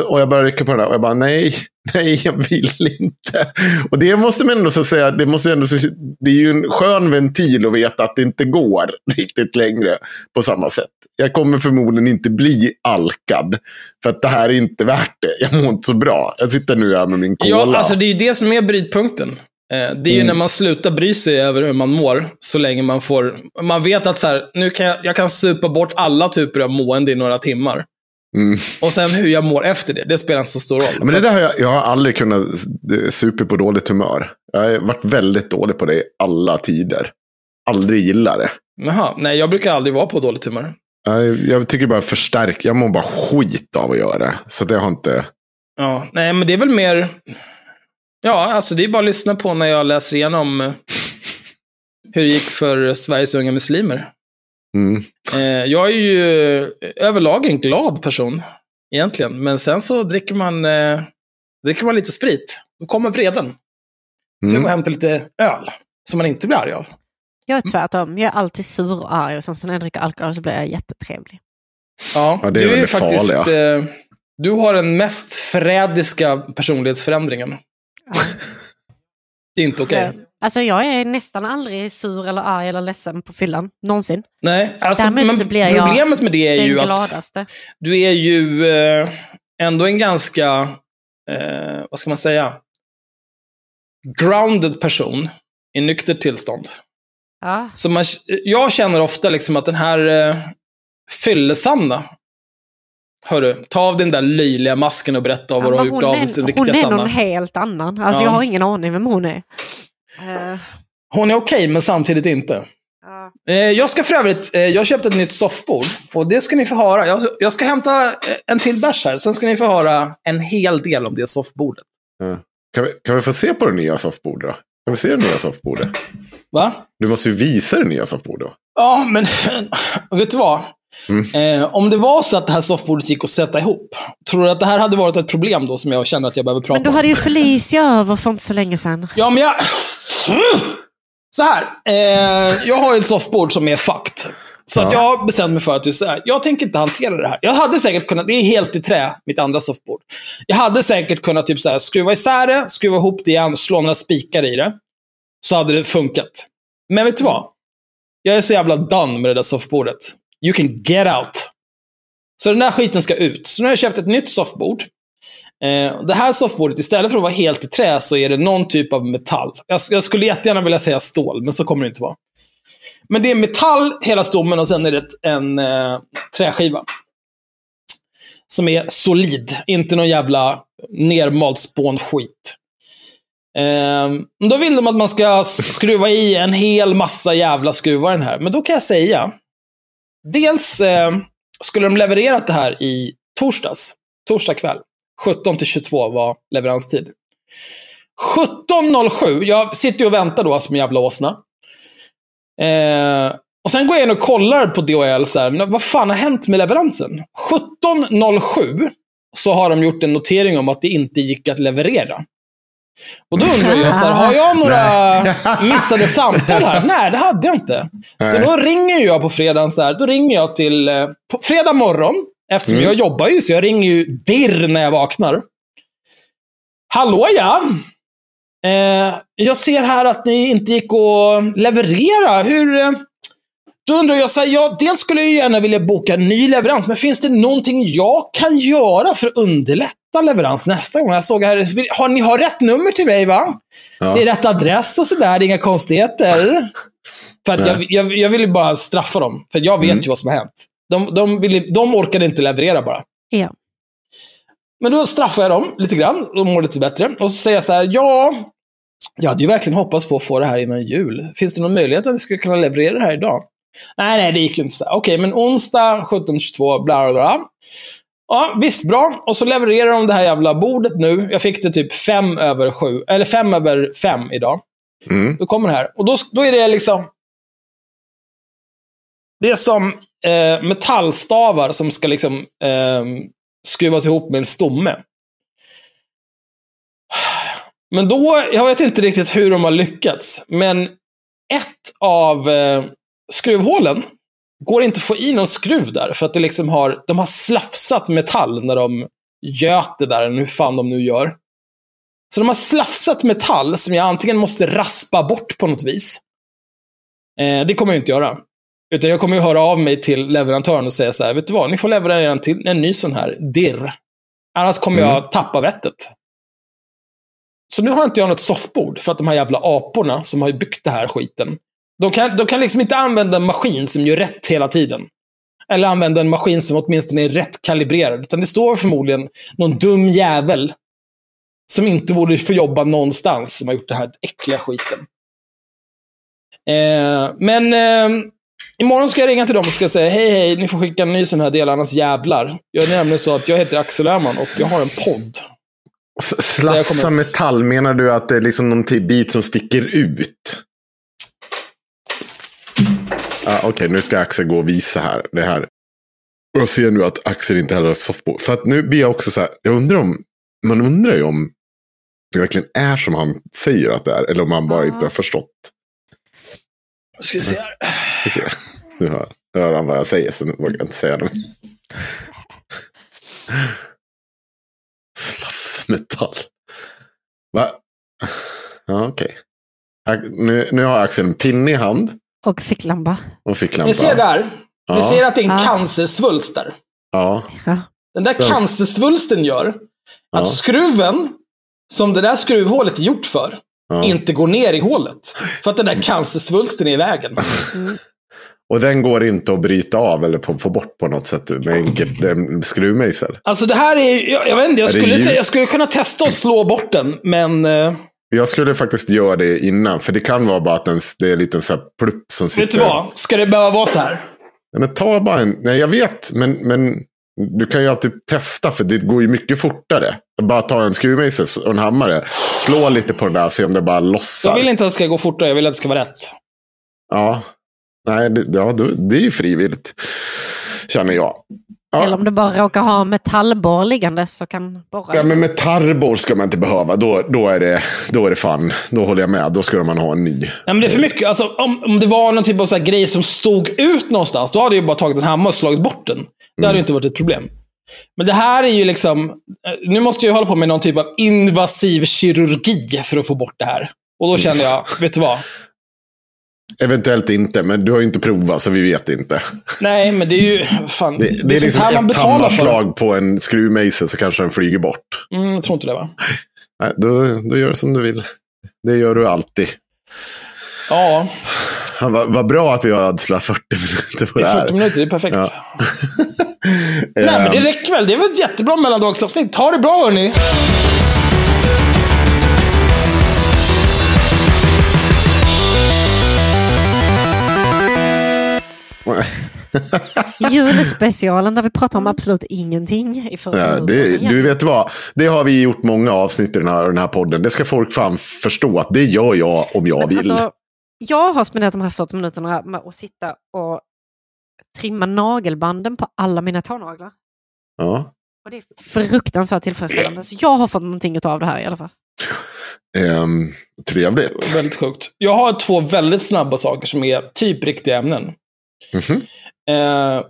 och jag började rycka på den där och jag bara, nej, nej, jag vill inte. Och det måste man ändå så säga, det, måste ändå, så- det är ju en skön ventil att veta att det inte går riktigt längre på samma sätt. Jag kommer förmodligen inte bli alkad. För att det här är inte värt det. Jag mår inte så bra. Jag sitter nu här med min cola. Ja, alltså det är ju det som är brytpunkten. Eh, Det är ju Mm. när man slutar bry sig över hur man mår, så länge man får... Man vet att så här, nu kan jag, jag kan supa bort alla typer av mående i några timmar. Mm. Och sen hur jag mår efter det, det spelar inte så stor roll. Men det där har jag, jag har aldrig kunnat eh, supa på dåligt humör. Jag har varit väldigt dålig på det i alla tider. Aldrig gillar det. Jaha, nej, jag brukar aldrig vara på dåligt humör. Jag, jag tycker bara förstärk. Jag mår bara skit av att göra det. Så det har inte... Ja, nej, men det är väl mer... Ja, alltså det är bara att lyssna på när jag läser igenom eh, hur det gick för Sveriges unga muslimer. Mm. Eh, jag är ju eh, överlag en glad person, egentligen. Men sen så dricker man, eh, dricker man lite sprit. Då kommer vreden. Så jag Mm. går hem till lite öl, som man inte blir arg av. Jag är tvärtom. Jag är alltid sur och arg och sen så när jag dricker alkohol så blir jag jättetrevlig. Ja, Ja, det är du är faktiskt... farliga. Eh, du har den mest förrädiska personlighetsförändringen. Det är inte okej. Alltså jag är nästan aldrig sur eller arg eller ledsen på fyllan. Någonsin. Nej, alltså, Däremot men blir jag problemet med det är ju att gladaste. du är ju eh, ändå en ganska, eh, vad ska man säga, grounded person i nyktert tillstånd. Ja. Så man, jag känner ofta liksom att den här eh, fyllesanna, hörru, ta av den där löjliga masken och berätta vad du har gjort av hon riktiga är Sanna. någon helt annan. Alltså Ja. jag har ingen aning vem hon är. Eh, Hon är okej, men samtidigt inte. ja. Eh, jag ska för övrigt, eh, jag köpte ett nytt soffbord. Och det ska ni få höra. Jag, jag ska hämta en till bärs här. Sen ska ni få höra en hel del om det soffbordet. Kan, vi, kan vi få se på det nya soffbordet då? Kan vi se det nya soffbordet? Va? Du måste ju visa det nya soffbordet. Ja, men vet du vad? Mm. Eh, om det var så att det här soffbordet gick att sätta ihop, tror du att det här hade varit ett problem då som jag känner att jag behöver prata Men du om? hade ju Felicia över för inte så länge sedan. Ja, men jag... Så här. Eh, jag har ju ett soffbord som är fucked. Så att Ja. jag har bestämt mig för att du så här, jag tänker inte hantera det här. Jag hade säkert kunnat, det är helt i trä, mitt andra soffbord. Jag hade säkert kunnat typ så här, skruva isär det, skruva ihop det igen, slå några spikar i det. Så hade det funkat. Men vet du vad? Jag är så jävla done med det där soffbordet. You can get out. Så den där skiten ska ut. Så nu har jag köpt ett nytt soffbord. Eh, det här soffbordet, istället för att vara helt i trä, så är det någon typ av metall. Jag, jag skulle jättegärna vilja säga stål, men så kommer det inte vara. Men det är metall, hela stommen, och sen är det en eh, träskiva. Som är solid, inte någon jävla nermald spånskit. Eh, då vill de att man ska skruva i en hel massa jävla skruvar den här. Men då kan jag säga, dels eh, skulle de levererat det här i torsdags, torsdag kväll. 17 till 22 var leveranstid. 17.07, jag sitter och väntar då som en jävla åsna. Eh, och sen går jag in och kollar på DHL, så här, vad fan har hänt med leveransen? 17.07 så har de gjort en notering om att det inte gick att leverera. Och då undrar jag, så här, har jag några missade samtal här? Nej, det hade jag inte. Så då ringer jag på fredagen, så här, då ringer jag till, eh, på fredag morgon, eftersom Mm. jag jobbar ju, så jag ringer ju dirr när jag vaknar. Hallå ja! Eh, jag ser här att ni inte gick att leverera. Hur... Eh, då undrar jag, så här, ja, dels skulle jag gärna vilja boka en ny leverans, men finns det någonting jag kan göra för att underlätta leverans nästa gång? Jag såg här, har ni har rätt nummer till mig va? Ja. Det är rätt adress och sådär, det är inga konstigheter. För att jag, jag, jag vill ju bara straffa dem, för jag vet Mm. ju vad som har hänt. De, de, ville, de orkade inte leverera bara. Ja. Men då straffar jag dem lite grann. De mår lite bättre. Och så säger jag så här, ja, jag hade ju verkligen hoppats på att få det här innan jul. Finns det någon möjlighet att vi skulle kunna leverera det här idag? Nej, nej, det gick ju inte. Okej, men onsdag 17.22, bla bla bla. Ja, visst, bra. Och så levererar de det här jävla bordet nu. Jag fick det typ fem över sju, eller fem över fem idag. Mm. Då kommer det här. Och då, då är det liksom... Det är som eh, metallstavar som ska liksom eh, skruvas ihop med en stomme. Men då, jag vet inte riktigt hur de har lyckats, men ett av eh, skruvhålen går inte att få i någon skruv där, för att det liksom har, de har slafsat metall när de göt det där, eller hur fan de nu gör. Så de har slafsat metall som jag antingen måste raspa bort på något vis. Eh, det kommer jag inte göra. Utan jag kommer ju höra av mig till leverantören och säga så här, vet du vad, ni får leverera en, till, en ny sån här dirr. Annars kommer jag tappa vettet. Så nu har inte jag något soffbord för att de här jävla aporna som har byggt det här skiten, de kan, de kan liksom inte använda en maskin som gör rätt hela tiden. Eller använda en maskin som åtminstone är rätt kalibrerad. Utan det står förmodligen någon dum jävel som inte borde få jobba någonstans som har gjort den här äckliga skiten. Eh, men eh, imorgon ska jag ringa till dem och ska säga hej hej, ni får skicka en ny sån här del, annars jävlar. Jag är nämligen så att jag heter Axel Öhman och jag har en podd. Slafsa kommer- metall, menar du att det är liksom någon bit som sticker ut? Ah, Okej, nu ska Axel gå och visa här. Det här. Och jag ser nu att Axel inte heller har soffbord. För att nu blir jag också så här, jag undrar om, man undrar ju om det verkligen är som han säger att det är. Eller om han bara inte har förstått. Ska vi se här. Ser. Nu hör, hör han vad jag säger, så nu vågar jag inte säga det. Slafsa metall. Va? Ja, okej. Ak- Nu, nu har Axel en pinne i hand Och ficklampa. och ficklampa. Ni ser där. Ni Ja. ser att det är en Ja. cancersvulst där. Ja. Den där cancersvulsten gör att Ja. skruven, som det där skruvhålet är gjort för, ja. inte går ner i hålet. För att den där cancersvulsten är i vägen. Och den går inte att bryta av eller på, få bort på något sätt med en skruvmejsel. Alltså det här är, jag, jag vet inte, jag skulle, säga, jag skulle kunna testa att slå bort den, men eh, Jag skulle faktiskt göra det innan, för det kan vara bara att den, det är en liten så här plupp som sitter. vet du vad? Ska det behöva vara så här? Nej, men ta bara en, nej jag vet, men, men du kan ju alltid testa för det går ju mycket fortare. Bara ta en skruvmejsel och en hammare, slå lite på den där och se om det bara lossar. Jag vill inte att det ska gå fortare, jag vill att det ska vara rätt. Ja, nej, det, ja, det är ju frivilligt. Känner jag. Ja. Eller om du bara råkar ha metallborr liggande så kan borra. Ja, men metallborr ska man inte behöva. Då, då, är det, då är det fan. Då håller jag med. Då ska man ha en ny. Nej, men det är för mycket. Alltså, om, om det var någon typ av så här grej som stod ut någonstans, då hade jag bara tagit en hammare och slagit bort den. Det hade ju inte varit ett problem. Men det här är ju liksom... eh, Nu måste jag hålla på med någon typ av invasiv kirurgi för att få bort det här. Och då känner jag, vet du vad? Eventuellt inte, men du har ju inte provat så vi vet inte. Nej, men det är ju... Fan, Det, det, är sånt liksom här man ett hammarslag på en skruvmejsel så kanske den flyger bort. Mm, jag tror inte det, va? Nej, då, då gör du som du vill. Det gör du alltid. Ja, Vad vad bra att vi har ödslat 40 minuter på det det är här. 40 minuter. Det är perfekt. Ja. Nej, men det Ehm, räcker väl. Det är väl ett jättebra mellandagsavsnitt. Ta det bra, hörni. Julspecialen där vi pratar om absolut ingenting i 40 Ja, det, du vet vad, det har vi gjort många avsnitt i den här, den här podden. Det ska folk fan förstå att det gör jag om jag Men vill. Alltså, jag har spenderat de här 40 minuterna med att sitta och trimma nagelbanden på alla mina tånaglar. ja. Och det är fruktansvärt tillfredsställande. Så jag har fått någonting av det här i alla fall. Ehm, trevligt. Väldigt sjukt. Jag har två väldigt snabba saker som är typ riktiga ämnen. Mhm. Eh,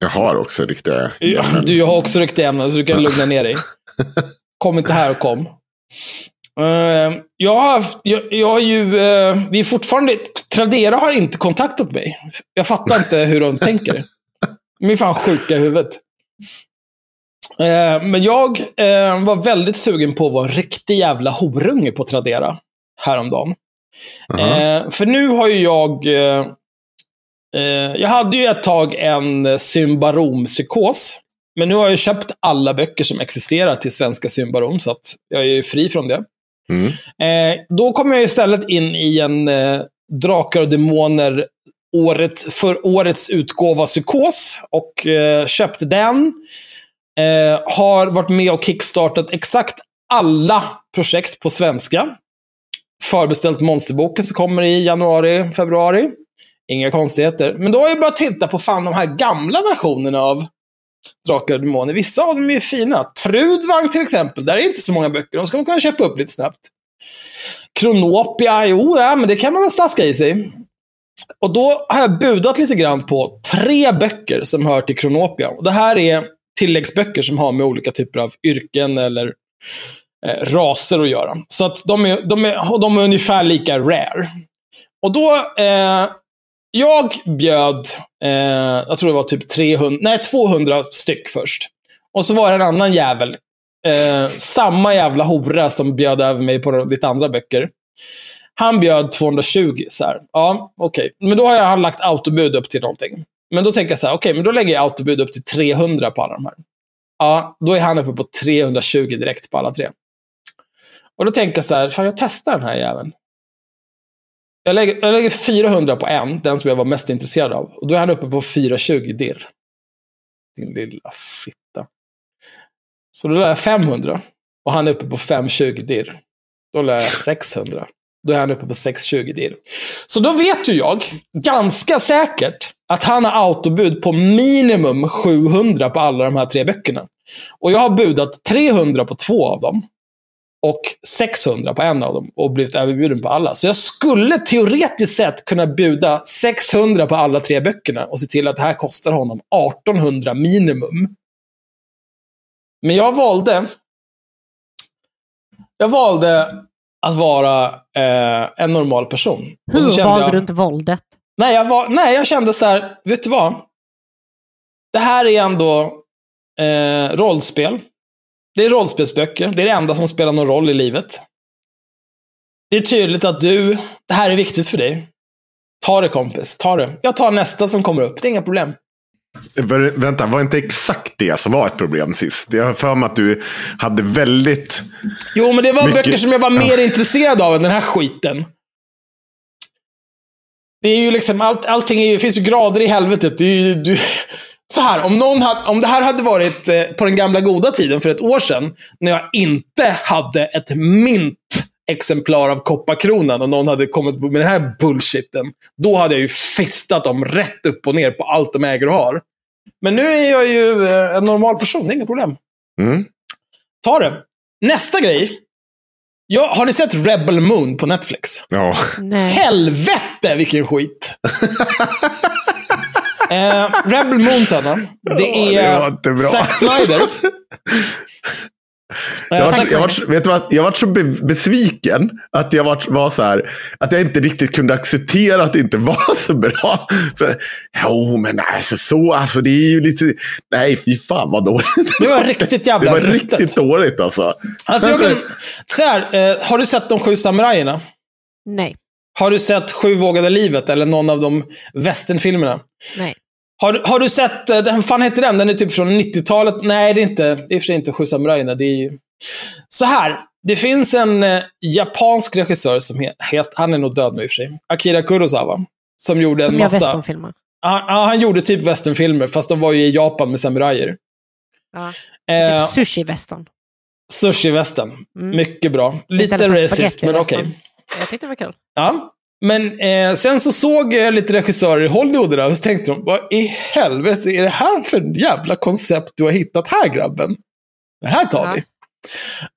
Jag har också riktiga ämnen. du har också riktiga ämnen, så du kan lugna ner dig. Kom inte här och kom. Eh, jag har, jag, jag har ju, eh, vi är fortfarande, Tradera har inte kontaktat mig. Jag fattar inte hur de tänker. De är fan sjuka i huvudet. Eh, men jag eh, var väldigt sugen på att vara riktig jävla horunge på Tradera häromdagen. Aha. Eh, för nu har ju jag... Eh, jag hade ju ett tag en symbarompsykos. Men nu har jag köpt alla böcker som existerar till svenska symbarom, så att jag är ju fri från det. Mm. Eh, då kom jag istället in i en eh, Drakar och Demoner året, för årets utgåva Psykos och köpte den. Har varit med och kickstartat exakt alla projekt på svenska. Förbeställt monsterboken som kommer i januari, februari. Inga konstigheter. Men då har jag börjat titta på fan de här gamla versionerna av Drakar och Demoner. Vissa av dem är ju fina. Trudvang till exempel, där är inte så många böcker. De ska man kunna köpa upp lite snabbt. Kronopia, jo, ja, men det kan man väl slaska i sig. Och då har jag budat lite grann på tre böcker som hör till Kronopia. Och det här är tilläggsböcker som har med olika typer av yrken eller eh, raser att göra. Så att de är, de är, och de är ungefär lika rare. Och då, eh, jag bjöd, eh, jag tror det var typ 300, nej 200 styck först. Och så var det en annan jävel, eh, samma jävla hora som bjöd över mig på lite andra böcker. Han bjöd 220 så här. Ja, okej. Men då har jag han lagt autobud upp till någonting. Men då tänker jag så här, okej, men då lägger jag autobud upp till 300 på alla de här. Ja, då är han uppe på 320 direkt på alla tre. Och då tänker jag så här, fan jag testar den här jäveln. Jag lägger, jag lägger 400 på en, den som jag var mest intresserad av. Och då är han uppe på 420 dirr. Din lilla fitta. Så då lär jag 500. Och han är uppe på 520 dirr. Då lär jag 600. Då är han uppe på 620 dirr. Så då vet ju jag, ganska säkert, att han har autobud på minimum 700 på alla de här tre böckerna. Och jag har budat 300 på två av dem. Och 600 på en av dem. Och blivit överbjuden på alla. Så jag skulle teoretiskt sett kunna buda 600 på alla tre böckerna. Och se till att det här kostar honom 1800 minimum. Men jag valde... Jag valde att vara eh, en normal person. Hur kände valde jag, du inte våldet? Nej jag, var, nej, jag kände så här, vet du vad? Det här är ändå eh, rollspel. Det är rollspelsböcker. Det är det enda som spelar någon roll i livet. Det är tydligt att du, det här är viktigt för dig. Ta det kompis, ta det. Jag tar nästa som kommer upp, det är inga problem. Vä- Vänta, var inte exakt det som var ett problem sist? Jag har för mig att du hade väldigt... Jo, men det var Mycket- böcker som jag var mer intresserad av än den här skiten. Det är ju liksom, allt, allting är finns ju grader i helvetet. Det är ju, du, så här, om, någon hade, om det här hade varit eh, på den gamla goda tiden för ett år sedan, när jag inte hade ett mint exemplar av Kopparkronan och någon hade kommit med den här bullshitten, då hade jag ju fistat dem rätt upp och ner på allt de äger och har. Men nu är jag ju eh, en normal person, det är inga problem. Mm. Ta det. Nästa grej. Ja, har ni sett Rebel Moon på Netflix? Ja. Nej. Helvete vilken skit! eh, Rebel Moon, Sanna. Det Ja, är det inte bra. Zack Snyder. Jag Eh, var, jag, var, vet du vad, jag var så be, besviken att jag var, var så här, att jag inte riktigt kunde acceptera att det inte var så bra. Så, jo, men alltså så, alltså det är ju lite, nej fy fan vad dåligt. Det var riktigt Det jävla var ruttet. riktigt dåligt alltså. Alltså, jag Men kan, så här, eh, har du sett De sju samurajerna? Nej. Har du sett Sju vågade livet eller någon av de westernfilmerna? Nej. Har, har du sett, eh, den, fan heter den? Den är typ från 90-talet. Nej, det är inte, det är för sig inte Sju samurajerna. Det är ju... Så här, det finns en eh, japansk regissör som heter, han är nog död nu i och för sig, Akira Kurosawa. Som gjorde en Som gör massa... westernfilmer. Ja, ja, han gjorde typ westernfilmer, fast de var ju i Japan med samurajer. Ja. Eh, Typ Sushi-western. Sushi-västern. Mm. Mycket bra. Lite racist, men okej. spaghetti-western. Jag tyckte det var kul. Ja. Men eh, sen så såg jag lite regissörer i Hollywood där och så tänkte de, vad i helvete är det här för jävla koncept du har hittat här grabben? Det här tar Ja. vi.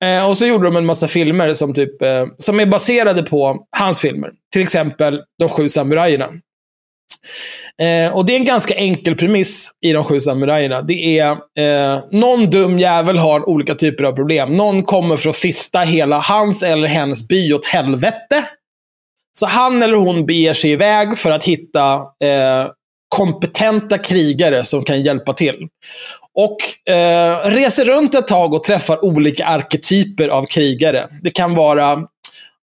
Eh, och så gjorde de en massa filmer som, typ, eh, som är baserade på hans filmer. Till exempel De sju samurajerna. Eh, och det är en ganska enkel premiss i De sju samurajerna. Det är eh, någon dum jävel har olika typer av problem. Någon kommer för att fista hela hans eller hennes by åt helvete. Så han eller hon beger sig iväg för att hitta eh, kompetenta krigare som kan hjälpa till. Och eh, reser runt ett tag och träffar olika arketyper av krigare. Det kan vara,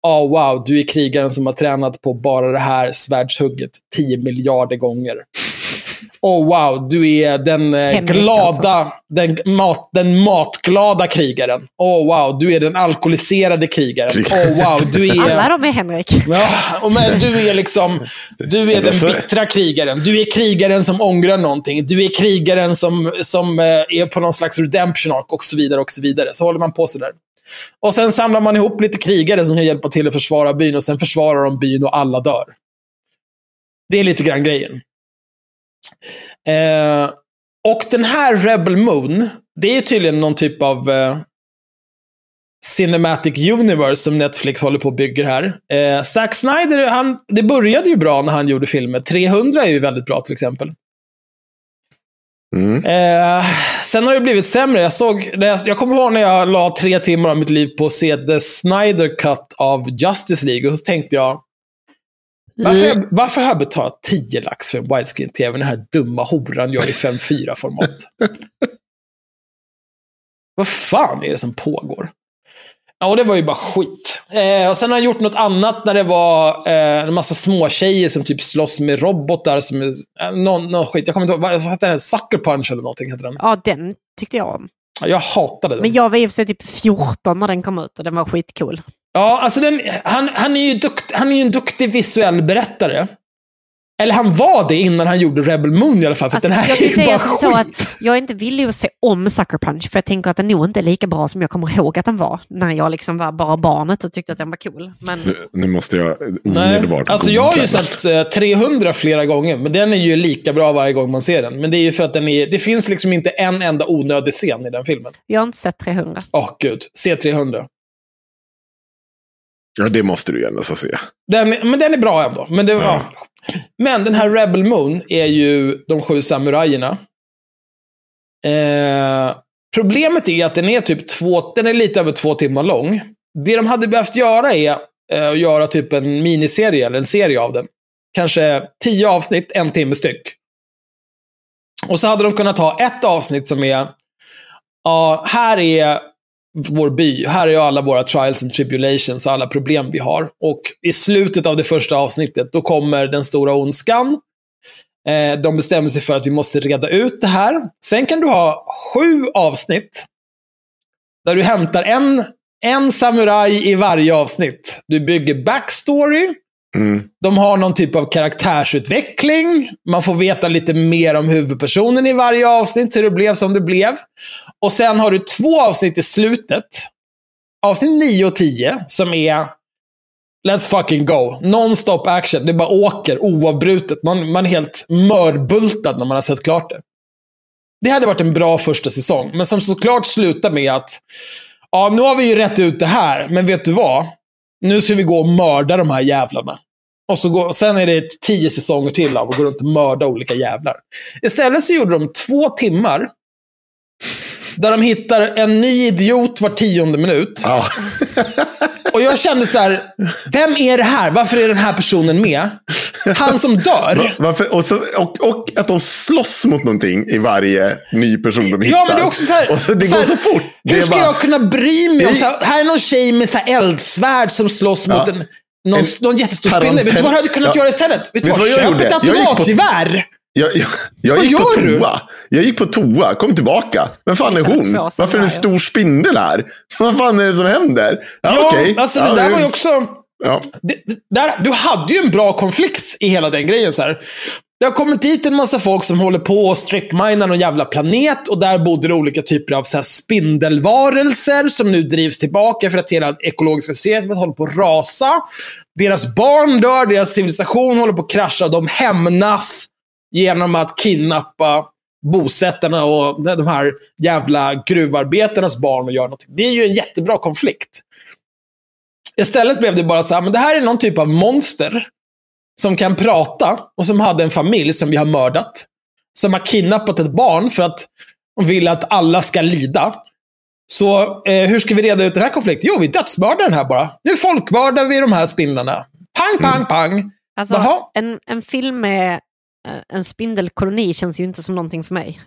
oh, wow, du är krigaren som har tränat på bara det här svärdshugget 10 miljarder gånger. Oh wow, du är den eh, Henrik, glada, alltså. den, mat, den matglada krigaren. Oh wow, du är den alkoholiserade krigaren. Krigaren. Oh wow, du är... Alla de är Henrik. Ja, och men du är liksom, du är den bittra krigaren. Du är krigaren som ångrar någonting. Du är krigaren som, som eh, är på någon slags redemption arc och så vidare och så vidare. Så håller man på sådär. Och sen samlar man ihop lite krigare som kan hjälpa till att försvara byn och sen försvarar de byn och alla dör. Det är lite grann grejen. Eh, och den här Rebel Moon, det är tydligen någon typ av eh, Cinematic Universe som Netflix håller på och bygger här. Eh, Zack Snyder, han, det började ju bra när han gjorde filmer. 300 är ju väldigt bra till exempel. Mm. Eh, sen har det blivit sämre. Jag, såg, när jag, jag kommer ihåg när jag la tre timmar av mitt liv på att se The Snyder Cut av Justice League. Och så tänkte jag, varför, har jag, varför har jag betalat 10 lax för en widescreen-tv? Den här dumma horan gör i 5.4-format. Vad fan är det som pågår? Ja, och det var ju bara skit. Eh, och sen har han gjort något annat när det var eh, en massa små tjejer som typ slåss med robotar. Som, eh, någon, någon skit. Jag kommer inte ihåg. Vad heter den? Sucker Punch eller någonting heter den. Ja, den tyckte jag om. Ja, Jag hatade den. Men jag var i och för sig typ 14 när den kom ut och den var skitcool. Ja, alltså den, han, han, är ju dukt, han är ju en duktig visuell berättare. Eller han var det innan han gjorde Rebel Moon i alla fall. För Alltså, den här jag är ju säga bara så att jag är inte villig att se om Sucker Punch för jag tänker att den nog inte är lika bra som jag kommer ihåg att den var när jag liksom var bara barnet och tyckte att den var cool. Men Nu, nu måste jag Nej, omedelbart alltså jag har ju sett eh, 300 flera gånger, men den är ju lika bra varje gång man ser den. Men det är ju för att den är, det finns liksom inte en enda onödig scen i den filmen. jag har inte sett 300. Åh gud, se 300. Ja, det måste du gärna så se. Den, men den är bra ändå. Men, det, ja men den här Rebel Moon är ju de sju samurajerna. Eh, problemet är att den är typ två, den är lite över två timmar lång. Det de hade behövt göra är eh, att göra typ en miniserie eller en serie av den. Kanske tio avsnitt, en timme styck. Och så hade de kunnat ha ett avsnitt som är, ja, här är vår by. Här är alla våra trials and tribulations och alla problem vi har. Och i slutet av det första avsnittet, då kommer den stora ondskan. Eh, de bestämmer sig för att vi måste reda ut det här. Sen kan du ha sju avsnitt där du hämtar en, en samuraj i varje avsnitt. Du bygger backstory. Mm. De har någon typ av karaktärsutveckling. Man får veta lite mer om huvudpersonen i varje avsnitt, hur det blev som det blev. Och sen har du två avsnitt i slutet. Avsnitt 9 och 10, som är Let's fucking go. Non-stop action. Det bara åker oavbrutet. Man, man är helt mörbultad när man har sett klart det. Det hade varit en bra första säsong, men som såklart slutar med att ja, nu har vi ju rätt ut det här, men vet du vad? Nu ska vi gå och mörda de här jävlarna. Och så går, sen är det tio säsonger till av att gå runt och mörda olika jävlar. Istället så gjorde de två timmar där de hittar en ny idiot var tionde minut. Ja. Och jag kände så här, vem är det här? Varför är den här personen med? Han som dör. Varför, och, så, och, och att de slåss mot någonting i varje ny person de hittar. Ja, men det är också så här, och det så går här, så fort. Hur ska bara- jag kunna bry mig om... Så här, här är någon tjej med så här eldsvärd som slåss mot en, någon, En någon jättestor tarantel- spindel. Vet du vad du hade kunnat Ja. göra istället? Vet du vad? vad jag Köp gjorde? ett Jag gick på- automatgevär! Jag, jag, jag Vad gick på gör du? toa. Jag gick på toa, kom tillbaka. Vem fan är hon? Varför är det en stor spindel här? Vad fan är det som händer? Ja, Ja, okej. alltså ja, det där var ju också... Ja. Det, det, där, du hade ju en bra konflikt i hela den grejen. Så här. Det har kommit dit en massa folk som håller på och stripminar någon jävla planet och där bodde det olika typer av så här, spindelvarelser som nu drivs tillbaka för att hela ekologiska systemet håller på att rasa. Deras barn dör, deras civilisation håller på att krascha och de hämnas genom att kidnappa bosättarna och de här jävla gruvarbetarnas barn och göra någonting. Det är ju en jättebra konflikt. Istället blev det bara så här, men det här är någon typ av monster som kan prata och som hade en familj som vi har mördat. Som har kidnappat ett barn för att de vill att alla ska lida. Så eh, hur ska vi reda ut den här konflikten? Jo, vi dödsmördar den här bara. Nu folkvördar vi de här spindlarna. Pang, pang, pang. Alltså, en, en film med eh, en spindelkoloni känns ju inte som någonting för mig.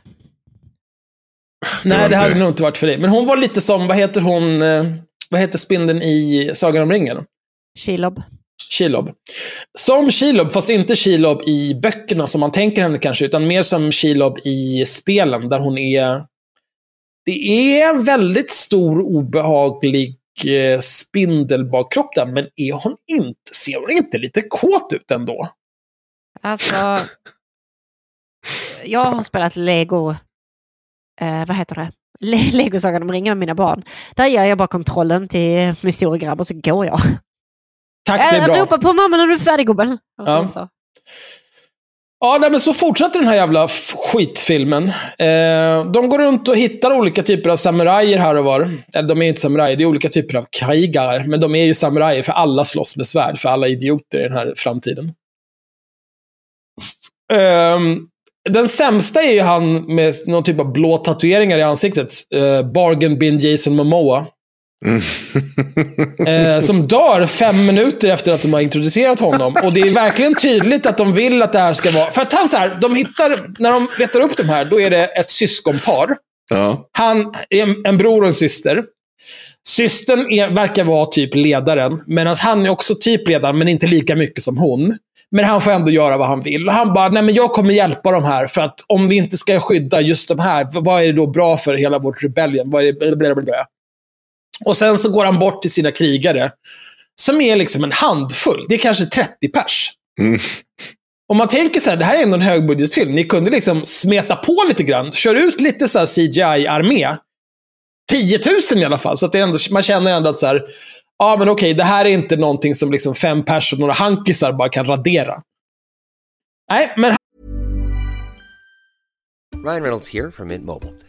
Nej, det hade nog inte varit för dig. Men hon var lite som, vad heter hon, eh, vad heter spindeln i Sagan om ringen? Shelob. Kilob. Som Kilob, fast inte Kilob i böckerna som man tänker henne kanske, utan mer som Kilob i spelen, där hon är... Det är en väldigt stor, obehaglig eh, spindel bak där, men är hon inte, ser hon inte lite kåt ut ändå? Alltså, jag har spelat Lego, eh, vad heter det? Le- Lego Sagan om ringen med mina barn. Där ger jag bara kontrollen till min stora grabb och så går jag. Tack, det är bra. ropar på mamma när du är färdig gubben. Ja. så. Ja, nej, men så fortsätter den här jävla skitfilmen. Eh, de går runt och hittar olika typer av samurajer här och var. Eller de är inte samurajer, det är olika typer av krigare. Men de är ju samurajer för alla slåss med svärd, för alla idioter i den här framtiden. Ehm, den sämsta är ju han med någon typ av blå tatueringar i ansiktet. Eh, Bargain bin Jason Momoa. Eh, som dör fem minuter efter att de har introducerat honom. Och det är verkligen tydligt att de vill att det här ska vara... För att han så här, de hittar, när de letar upp de här, då är det ett syskonpar. Ja. Han är en, en bror och en syster. Systern är, verkar vara typ ledaren, medan han är också typ ledaren, men inte lika mycket som hon. Men han får ändå göra vad han vill. Och han bara, nej men jag kommer hjälpa de här, för att om vi inte ska skydda just de här, vad är det då bra för hela vårt rebellion? Vad är det? Blablabla. Och sen så går han bort till sina krigare, som är liksom en handfull. Det är kanske 30 pers. Mm. Om man tänker så här, det här är ändå en högbudgetfilm. Ni kunde liksom smeta på lite grann. Kör ut lite så här CGI-armé. 10 000 i alla fall. Så att det är ändå, man känner ändå att så här, ja men okej, det här är inte någonting som liksom fem pers och några hankisar bara kan radera. Nej, men Ryan Reynolds here from Mint Mobile.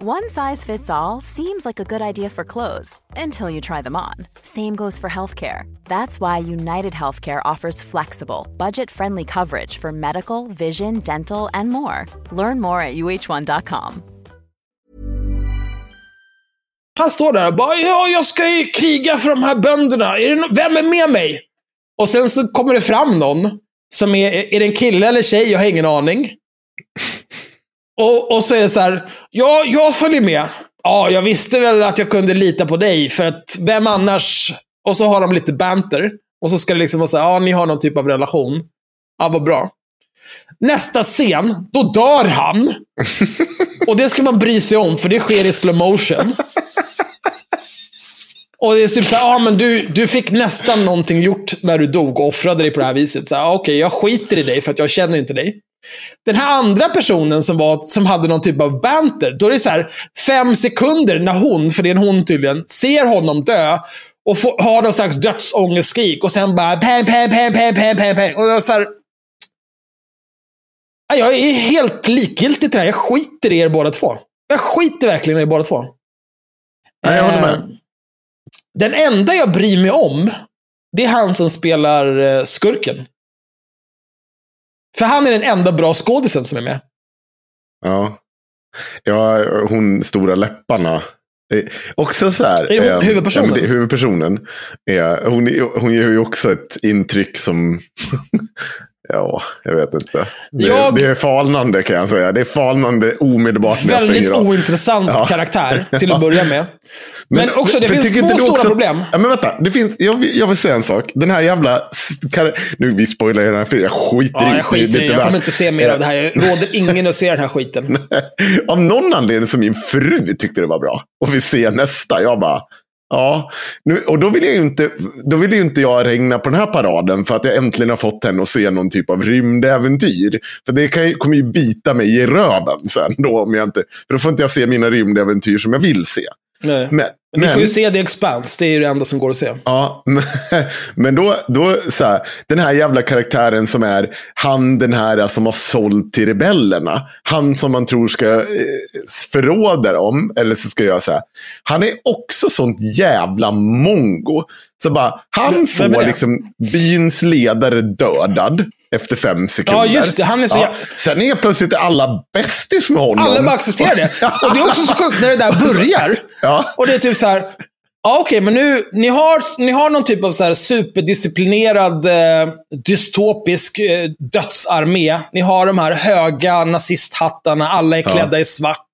One size fits all seems like a good idea for clothes until you try them on. Same goes for healthcare. That's why United Healthcare offers flexible, budget friendly coverage for medical, vision, dental, and more. Learn more at uh1.com. han står där och bara, ja, jag ska ju kriga för de här bönderna. Vem är med mig? Och sen så kommer det fram någon som är, är det en kille eller tjej? Jag har ingen aning. Och, och så är det så här, ja, jag följer med. Ja, jag visste väl att jag kunde lita på dig, för att vem annars? Och så har de lite banter. Och så ska det liksom vara så här, ja, ni har någon typ av relation. Ja, vad bra. Nästa scen, då dör han. Och det ska man bry sig om, för det sker i slow motion. Och det är typ såhär, ah, men du, du fick nästan någonting gjort när du dog och offrade dig på det här viset. Så här, ah, Okej, jag skiter i dig för att jag känner inte dig. Den här andra personen som, var, som hade någon typ av banter, då är det så här fem sekunder när hon, för det är en hon tydligen, ser honom dö och får, har någon slags dödsångestskrik och sen bara pang, pang, pang, pang, pang, pang, pang. Och jag så här, Ja, jag är helt likgiltig till det här. Jag skiter i er båda två. Jag skiter verkligen i er båda två. Nej, jag håller med. Eh, Den enda jag bryr mig om, det är han som spelar eh, skurken. För han är den enda bra skådisen som är med. Ja. ja, hon stora läpparna. Eh, Också så här. Är det hon- eh, huvudpersonen? ja, det- huvudpersonen. Är, hon, är- hon gör ju också ett intryck som... ja, jag vet inte. Det, Jag- det är falnande kan jag säga. Det är falnande omedelbart när jag Väldigt ointressant Ja. karaktär till att börja med. Men, också, det finns två stora också- problem. Ja, men vänta, det finns, jag, vill, jag vill säga en sak. Den här jävla... Nu, vi spoilar den här filmen. Jag skiter Ja, i jag skiter det. Jag kommer inte se mer Eh, av det här. Jag råder ingen att se den här skiten. Av någon anledning så min fru tyckte det var bra. Och vi ser nästa. Jag bara, ja. Nu, och då vill, jag ju inte, då vill ju inte jag regna på den här paraden för att jag äntligen har fått henne att se någon typ av rymdäventyr. För det kan, kommer ju bita mig i röven sen. Då, om jag inte, för då får inte jag se mina rymdäventyr som jag vill se. Nej. Men, Men vi får ju se The Expanse. Det är ju det enda som går att se. Ja, men, men då, då så här, den här jävla karaktären som är han den här som har sålt till rebellerna. Han som man tror ska eh, förråda dem, eller så ska jag säga. Han är också sånt jävla mongo. Så bara, han Men- får liksom byns ledare dödad efter fem sekunder. Ja, just det. Han är så jä- Sen är plötsligt alla bästis med honom. Alla bara accepterar det. Och det är också så sjukt när det där börjar. Ja. Och det är typ så här. Ja, okej, men nu, ni har, ni har någon typ av så här superdisciplinerad, eh, dystopisk eh, dödsarmé. Ni har de här höga nazisthattarna, alla är klädda i svart.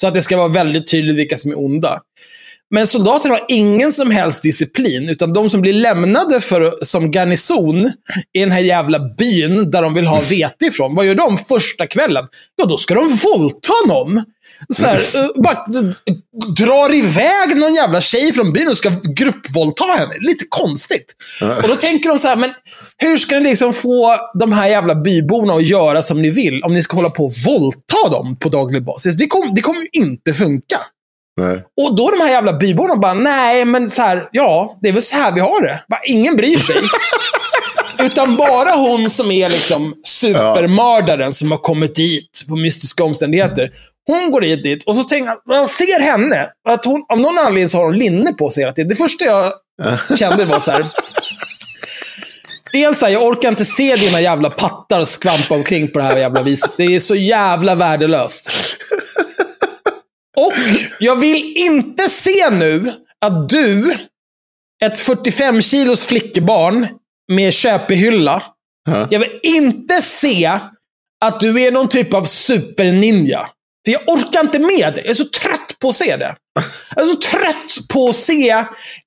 Så att det ska vara väldigt tydligt vilka som är onda. Men soldater har ingen som helst disciplin, utan de som blir lämnade för, som garnison i den här jävla byn där de vill ha vete ifrån, vad gör de första kvällen? Ja, då ska de våldta någon. Så här, eh, bara eh, drar iväg någon jävla tjej från byn och ska gruppvåldta henne. Lite konstigt. Och då tänker de så här, men hur ska ni liksom få de här jävla byborna att göra som ni vill om ni ska hålla på och våldta dem på daglig basis? Det, kom, det kommer ju inte funka. Nej. Och då de här jävla byborna bara, nej men så här, ja, det är väl så här vi har det. Bara, ingen bryr sig. Utan bara hon som är liksom supermördaren som har kommit dit på mystiska omständigheter. Hon går dit, dit och så tänker man ser henne. Att hon, av någon anledning så har hon linne på sig hela tiden. Det första jag kände var så här. Dels så här, jag orkar inte se dina jävla pattar skvampa omkring på det här jävla viset. Det är så jävla värdelöst. Och jag vill inte se nu att du, ett 45 kilos flickebarn med köpehylla, Ja. jag vill inte se att du är någon typ av superninja. För jag orkar inte med det. Jag är så trött på att se det. Jag är så trött på att se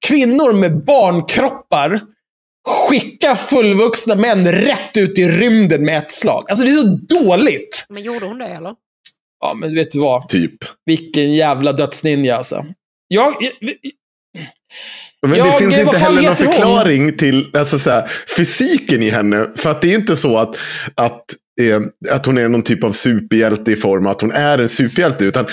kvinnor med barnkroppar skicka fullvuxna män rätt ut i rymden med ett slag. Alltså det är så dåligt. Men gjorde hon det eller? Ja, men vet du vad? Typ. Vilken jävla dödsninja alltså. Jag, Men Jag- det finns inte heller någon heter hon? förklaring till alltså, så här, fysiken i henne. För att det är inte så att, att, eh, att hon är någon typ av superhjälte i form att hon är en superhjälte. Utan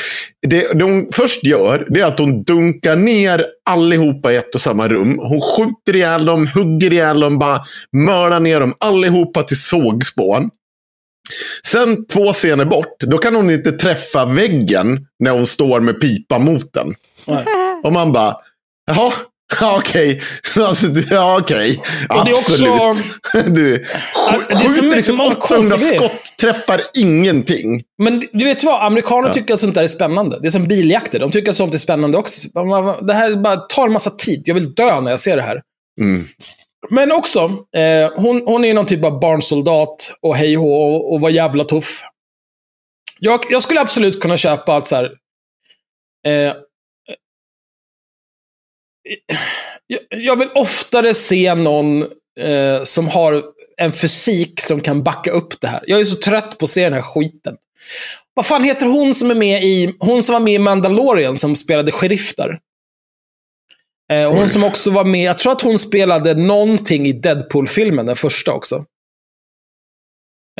det, det hon först gör det är att hon dunkar ner allihopa i ett och samma rum. Hon skjuter ihjäl dem, hugger ihjäl dem, bara mördar ner dem allihopa till sågspån. Sen två scener bort, då kan hon inte träffa väggen när hon står med pipa mot den. Nej. Och man bara, jaha, ja, okej. Alltså, ja, okej. Är också- Absolut. Du, Ja, det är så skjuter liksom många 800 konstiga grejer. skott, träffar ingenting. Men du vet vad? Amerikaner tycker att sånt där är spännande. Det är som biljakter. De tycker att sånt är spännande också. Det här bara tar en massa tid. Jag vill dö när jag ser det här. Mm. Men också, eh, hon, hon är ju någon typ av barnsoldat och hej och, och, och var jävla tuff. Jag, jag skulle absolut kunna köpa att så här, eh, eh, jag, jag vill oftare se någon eh, som har en fysik som kan backa upp det här. Jag är så trött på att se den här skiten. Vad fan heter hon som är med i, hon som var med i Mandalorian som spelade sheriff där? Eh, hon som också var med, jag tror att hon spelade någonting i Deadpool-filmen, den första också.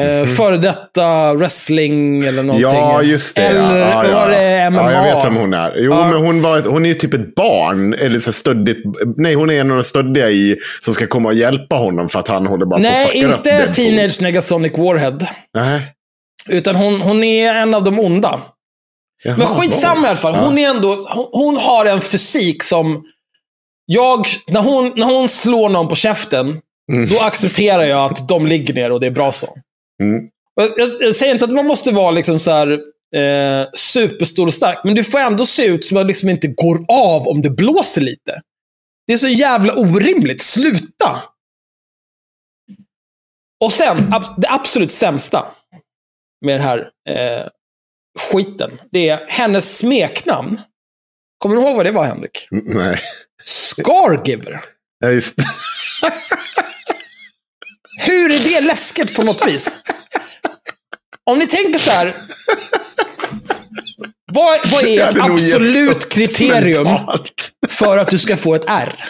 Eh, Före detta wrestling eller någonting. Ja, just det. Eller ja, ja, var det MMA? Ja, jag vet vem hon är. Jo, Ja. men hon, var, hon är ju typ ett barn. Eller så stöddigt. Nej, hon är en av de stöddiga i som ska komma och hjälpa honom för att han håller bara på Nej, att fucka upp inte Deadpool. Teenage Negasonic Warhead. Nej. Utan hon, hon är en av de onda. Jaha, Men skitsamma i alla fall. Hon, är ändå, hon, hon har en fysik som... Jag, när, hon, när hon slår någon på käften, Mm. då accepterar jag att de ligger ner och det är bra så. Mm. Jag, jag, säger inte att man måste vara liksom så här, eh, superstor och stark, men du får ändå se ut som att liksom inte går av om det blåser lite. Det är så jävla orimligt. Sluta! Och sen, det absolut sämsta med den här eh, skiten, det är hennes smeknamn. Kommer du ihåg vad det var, Henrik? Nej. Scargiver. Ja, just det. Hur är det läskigt på något vis? Om ni tänker så här. Vad, vad är ett absolut kriterium mentalt. för att du ska få ett R?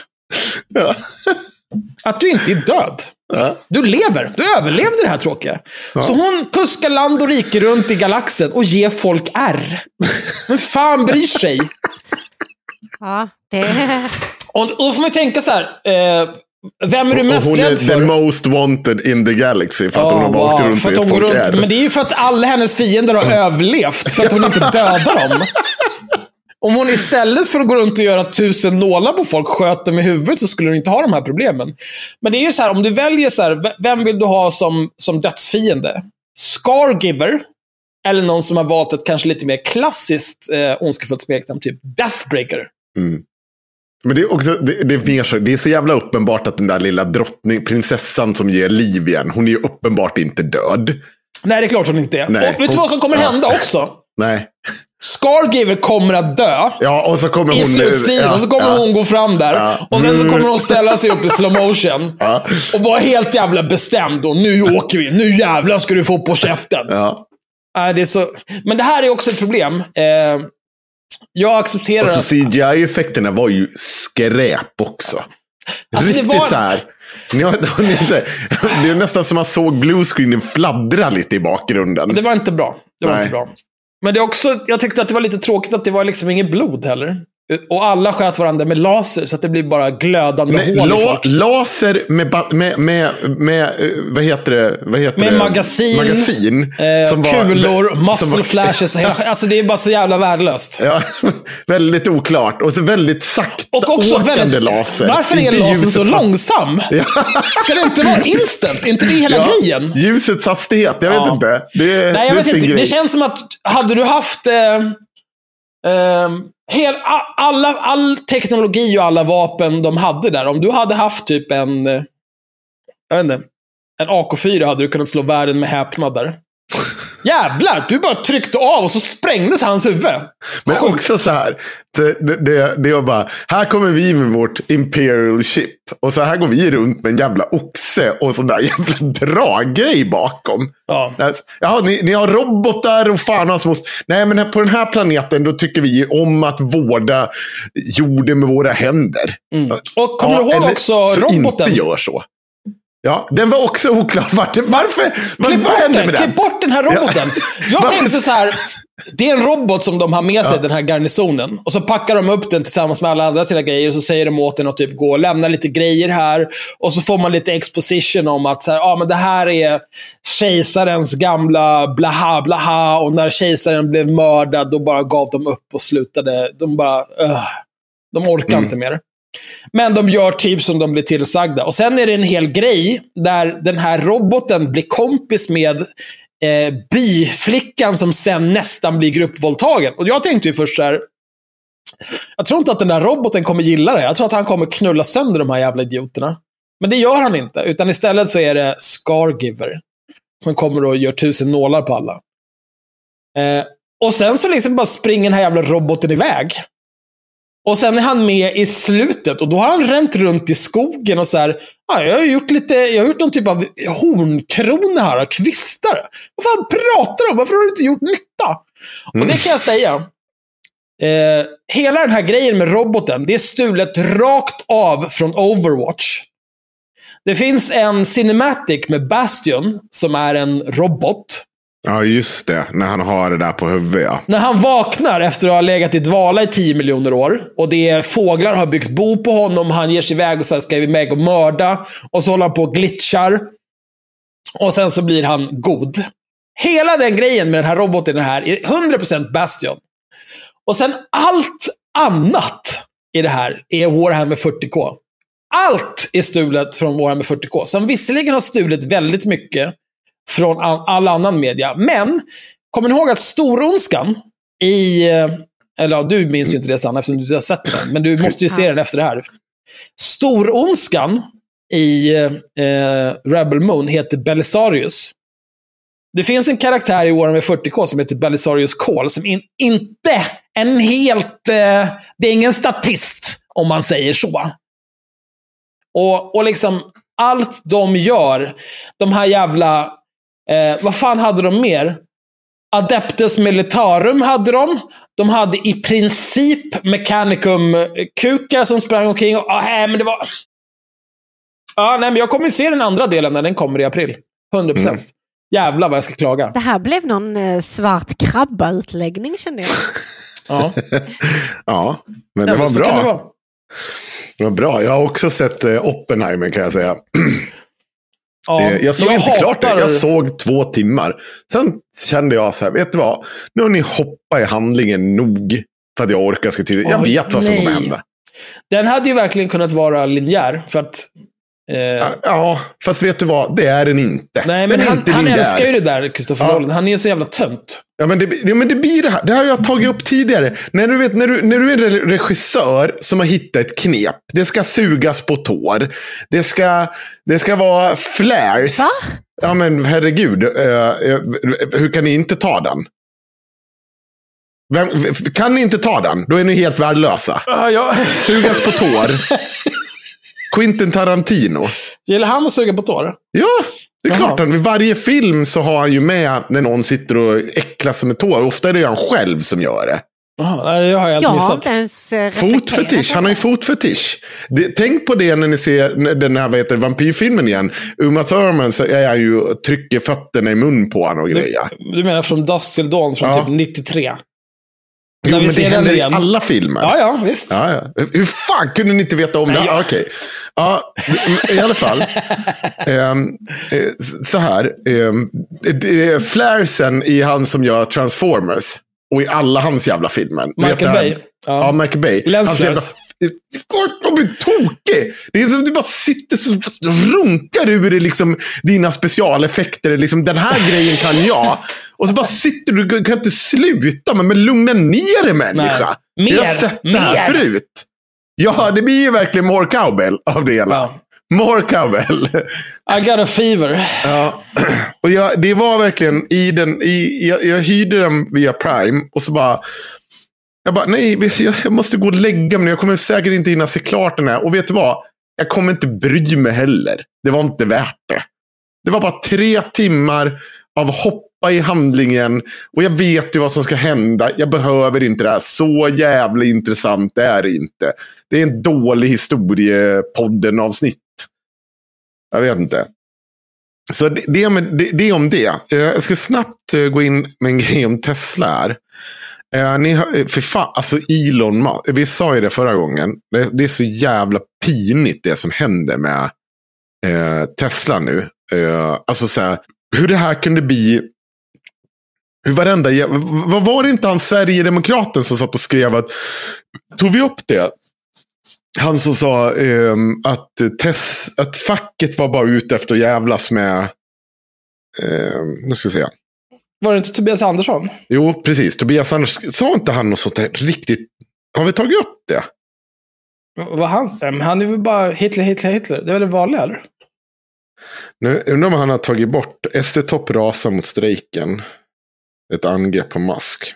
Ja. Att du inte är död. Ja. Du lever. Du överlevde det här tråkiga. Så hon kuskar land och rike runt i galaxen och ger folk R. Vem fan bryr sig? Ja, det... Och då får man ju tänka så här. Eh, vem är du mest hon är rädd the för? most wanted in the galaxy för att hon har bara åkt wow, runt hon går folk runt. Men det är ju för att alla hennes fiender har överlevt. För att hon inte dödar dem. Om hon istället för att gå runt och göra tusen nålar på folk sköt dem i huvudet så skulle hon inte ha de här problemen. Men det är ju så här, om du väljer så här, vem vill du ha som, som dödsfiende? Scargiver? Eller någon som har valt ett kanske lite mer klassiskt eh, ondskefullt smeknamn, typ Deathbreaker. Men det är också, det, det, är mer så, det är så jävla uppenbart att den där lilla drottning, prinsessan som ger liv igen, hon är ju uppenbart inte död. Nej, det är klart hon inte är. Nej, och vet du hon- vad som kommer ja. hända också? Nej. Scargiver kommer att dö. Ja, och så kommer i hon... slutstriden. ja, och så kommer ja. hon gå fram där. Ja. Och sen så kommer hon ställa sig upp i slow motion. Och vara helt jävla bestämd. Och nu åker vi. Nu jävlar ska du få på käften. Ja. Nej, det är så... Men det här är också ett problem. Eh, jag accepterar Och så att... CGI-effekterna var ju skräp också. Alltså, Riktigt var- så här. Ni har, ni här. Det är nästan som man såg bluescreenen fladdra lite i bakgrunden. Det var inte bra. Det var Nej. inte bra. Men det är också, jag tyckte att det var lite tråkigt att det var liksom inget blod heller. Och alla sköt varandra med laser, så att det blir bara glödande Nej, hål la, folk. laser med, med, med, med, eh, vad heter det? Vad heter Med det? magasin, magasin Eh, som var- kulor, som muscle var- flashes. hela- alltså det är bara så jävla värdelöst. Ja, väldigt oklart. Och så väldigt sakta Och också åkande väldigt... laser. Varför är lasern så långsam? Ja. Ska det inte vara instant? Är inte det hela Ja, grejen? Ljusets hastighet, jag Ja. vet inte. Det, Nej, jag vet inte. grej. Det känns som att hade du haft eh, eh, hel, alla, all teknologi och alla vapen de hade där. Om du hade haft typ en, eh, jag vet inte, en AK4 hade du kunnat slå världen med häpnad där. Jävlar! Du bara tryckte av och så sprängdes hans huvud. Men också så här. Det, det, det var bara, här kommer vi med vårt Imperial Ship. Och så här går vi runt med en jävla oxe och sån där jävla draggrej bakom. Ja. Ja, ni, ni har robotar och fan och små... Nej, men på den här planeten då tycker vi om att vårda jorden med våra händer. Och kommer du ihåg också så roboten? inte gör så. Ja, den var också oklar. Varför? varför Klipp vad bort, hände den, med den? klipp bort den här roboten. Jag tänkte så här. Det är en robot som de har med sig, den här garnisonen. Och så packar de upp den tillsammans med alla andra sina grejer. Och så säger de åt den att typ gå och lämna lite grejer här. Och så får man lite exposition om att så här, ah, men det här är kejsarens gamla blaha blaha. Och när kejsaren blev mördad, då bara gav de upp och slutade. De bara, uh, de orkar inte mer. Men de gör typ som de blir tillsagda. Och sen är det en hel grej där den här roboten blir kompis med eh, byflickan som sen nästan blir gruppvåldtagen. Och jag tänkte ju först så här. Jag tror inte att den där roboten kommer gilla det. Jag tror att han kommer knulla sönder de här jävla idioterna. Men det gör han inte. Utan istället så är det Scargiver. Som kommer och gör tusen nålar på alla. Eh, och sen så liksom bara springer den här jävla roboten iväg. Och sen är han med i slutet och då har han ränt runt i skogen och så här. Ja, jag har gjort lite, jag har gjort någon typ av hornkrona här och kvistar. Vad fan pratar du om? Varför har du inte gjort nytta? Och det kan jag säga. Eh, hela den här grejen med roboten, det är stulet rakt av från Overwatch. Det finns en cinematic med Bastion, som är en robot. Ja, just det. När han har det där på huvudet, ja. När han vaknar efter att ha legat i dvala i 10 miljoner år och det är fåglar har byggt bo på honom. Han ger sig iväg och så här ska iväg och mörda. Och så håller han på och glitchar. Och sen så blir han god. Hela den grejen med den här roboten den här är 100% Bastion. Och sen allt annat i det här är Warhammer 40K. Allt är stulet från Warhammer 40K. Som visserligen har stulit väldigt mycket från all, annan media. Men, kommer ni ihåg att Storonskan i... eh, Eller ja, du minns ju inte det Sanna eftersom du inte har sett den. Men du måste ju se den efter det här. Storonskan i eh, Rebel Moon heter Belisarius. Det finns en karaktär i Warhammer 40K som heter Belisarius Call som in, inte en helt... Eh, det är ingen statist, om man säger så. Och, och liksom allt de gör, de här jävla... Eh, vad fan hade de mer? Adeptus Militarum hade de. De hade i princip Mechanicum-kukar som sprang omkring. Och, ah, nej, men det var... Ja, nej, men jag kommer ju se den andra delen när den kommer i april. 100%. procent. Jävlar vad jag ska klaga. Det här blev någon eh, svart krabba-utläggning kände jag. Ja. Ja, men det Ja, men var det bra. vara. Det var bra. Jag har också sett eh, Oppenheimer kan jag säga. Ja, Eh, jag såg inte hatar- klart det. Jag såg två timmar. Sen kände jag så här, vet du vad? Nu har ni hoppat i handlingen nog för att jag orkar ska till. Jag vet vad som kommer hända. Den hade ju verkligen kunnat vara linjär. För att... Eh, Ja, fast vet du vad? Det är den inte. nej, men den är han, inte han älskar ju det där, Christopher Ja. Nolan. Han är så jävla tönt. Ja, men det, ja, men det blir det här. Det har jag tagit upp tidigare. När du, vet, när, du, när du är en regissör som har hittat ett knep. Det ska sugas på tår. Det ska, det ska vara flares. Va? Ja, men herregud. eh, eh, hur kan ni inte ta den? Vem, kan ni inte ta den, då är ni helt värdelösa. Ja, ja. Sugas på tår. Quentin Tarantino. Gillar han att suga på tår? Ja, det är Jaha. klart. Han, vid varje film så har han ju med när någon sitter och äcklar sig med tår. Ofta är det ju han själv som gör det. Nej, det har jag Jag har inte ens eh, Fotfetisch. Han har ju fotfetisch. Det, tänk på det när ni ser den här vad heter, det, vampyrfilmen igen. Uma Thurman så är han ju trycker fötterna i mun på honom och grejer. Du, du menar från Dusk till Dawn från Ja. typ 93? Jo, men ser det händer i igen. alla filmer. Ja, ja, visst. Ja, ja. Hur fan kunde ni inte veta om det? Nej, Ah, Okej. Ja, i alla fall. Ehm, eh, så här. Um, det är flaresen i han som gör Transformers. Och i alla hans jävla filmer. Michael Bay. Ja, Ja. Michael Bay. Hans jävla-. Jag blir tokig! Det är som att du bara sitter så runkar ur i liksom dina specialeffekter. Liksom, den här grejen kan jag. Och så bara sitter du, du kan inte sluta. Men, men lugna ner dig människa. Nej. Jag har Mer, sett det här mer. förut. Ja, det blir ju verkligen more cowbell av det hela. Ja. More cowbell. I got a fever. Ja. Och jag, det var verkligen i den, i, jag, jag hyrde den via Prime och så bara, jag bara, nej, jag, måste gå och lägga mig. Jag kommer säkert inte hinna se klart den här. Och vet du vad? Jag kommer inte bry mig heller. Det var inte värt det. Det var bara tre timmar av hoppa i handlingen. Och jag vet ju vad som ska hända. Jag behöver inte det här. Så jävla intressant är det inte. Det är en dålig historiepodden-avsnitt. Jag vet inte. Så det, det, det, det är om det. Eh, jag ska snabbt eh, gå in med en grej om Tesla här. Eh, Ni, eh, för fan, alltså Elon Musk. Vi sa ju det förra gången. Det, det är så jävla pinigt det som händer med eh, Tesla nu. Eh, alltså så här, hur det här kunde bli. Hur varenda, vad var det inte han Sverigedemokraten som satt och skrev att, tog vi upp det? Han som sa ehm, att, tes, att facket var bara ute efter att jävlas med... ehm, nu ska vi se. Var det inte Tobias Andersson? Jo, precis. Tobias Anders, sa inte han något sånt där riktigt... Har vi tagit upp det? Vad han, han är väl bara Hitler, Hitler, Hitler. Det är väl det vanliga, eller? Nu undrar om han har tagit bort SD-topp rasar mot strejken. Ett angrepp på Musk.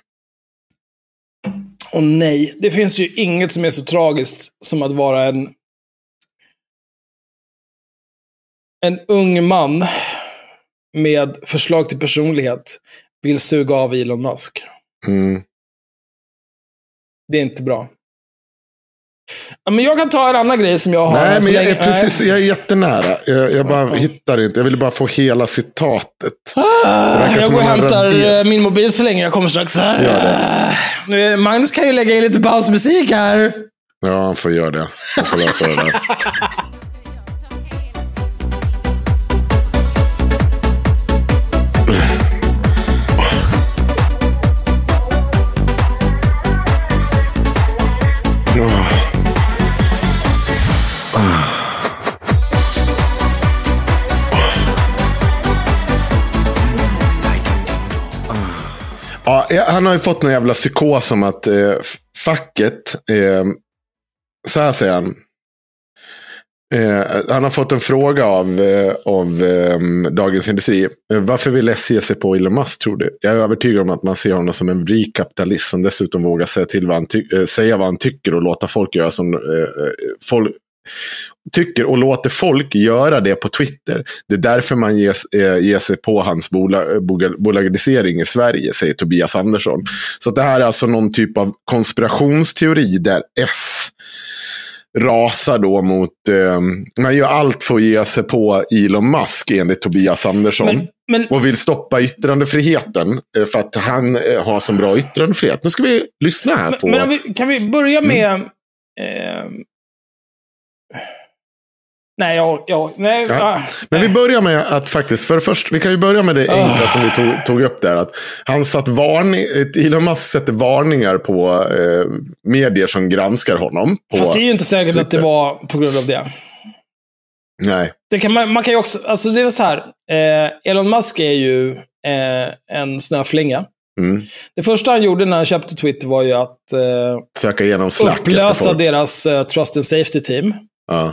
Och nej, det finns ju inget som är så tragiskt som att vara en en ung man med förslag till personlighet vill suga av Elon Musk. Mm. Det är inte bra. Ja, men jag kan ta en annan grej som jag har. Nej, men jag är, länge. precis, jag är jättenära. Jag, jag bara hittar inte. Jag ville bara få hela citatet. Ah, jag går och hämtar eh, min mobil så länge. Jag kommer strax här. Ah, nu, Magnus kan ju lägga in lite pausmusik här. Ja, han får göra det. Han får lösa det där. han har ju fått någon jävla psykos om att eh, facket, eh, så här säger han. Eh, han har fått en fråga av, eh, av eh, Dagens Industri. Eh, varför vill SJ ge sig på Elon Musk tror du? Jag är övertygad om att man ser honom som en rik kapitalist som dessutom vågar säga, till vad han eh, säga vad han tycker och låta folk göra som eh, eh folk tycker och låter folk göra det på Twitter. Det är därför man ger, eh, ger sig på hans bola, eh, bolagisering i Sverige, säger Tobias Andersson. Så det här är alltså någon typ av konspirationsteori där S rasar då mot... Eh, man gör allt för att ge sig på Elon Musk enligt Tobias Andersson. Men, men Och vill stoppa yttrandefriheten eh, för att han eh, har så bra yttrandefrihet. Nu ska vi lyssna här på... Men vi, kan vi börja Mm. med... nej, jag... jag nej, Ja. ah, Men vi nej. börjar med att faktiskt, för först, vi kan ju börja med det enkla som vi tog, tog upp där. Att han satt varning, Elon Musk sätter varningar på eh, medier som granskar honom. Fast det är ju inte säkert att det Twitter. var på grund av det. Nej. det kan, man, man kan ju också... Alltså det är så här. Eh, Elon Musk är ju eh, en snöflinga. Mm. Det första han gjorde när han köpte Twitter var ju att eh, Söka igenom Slack upplösa deras eh, Trust and Safety Team. Ja.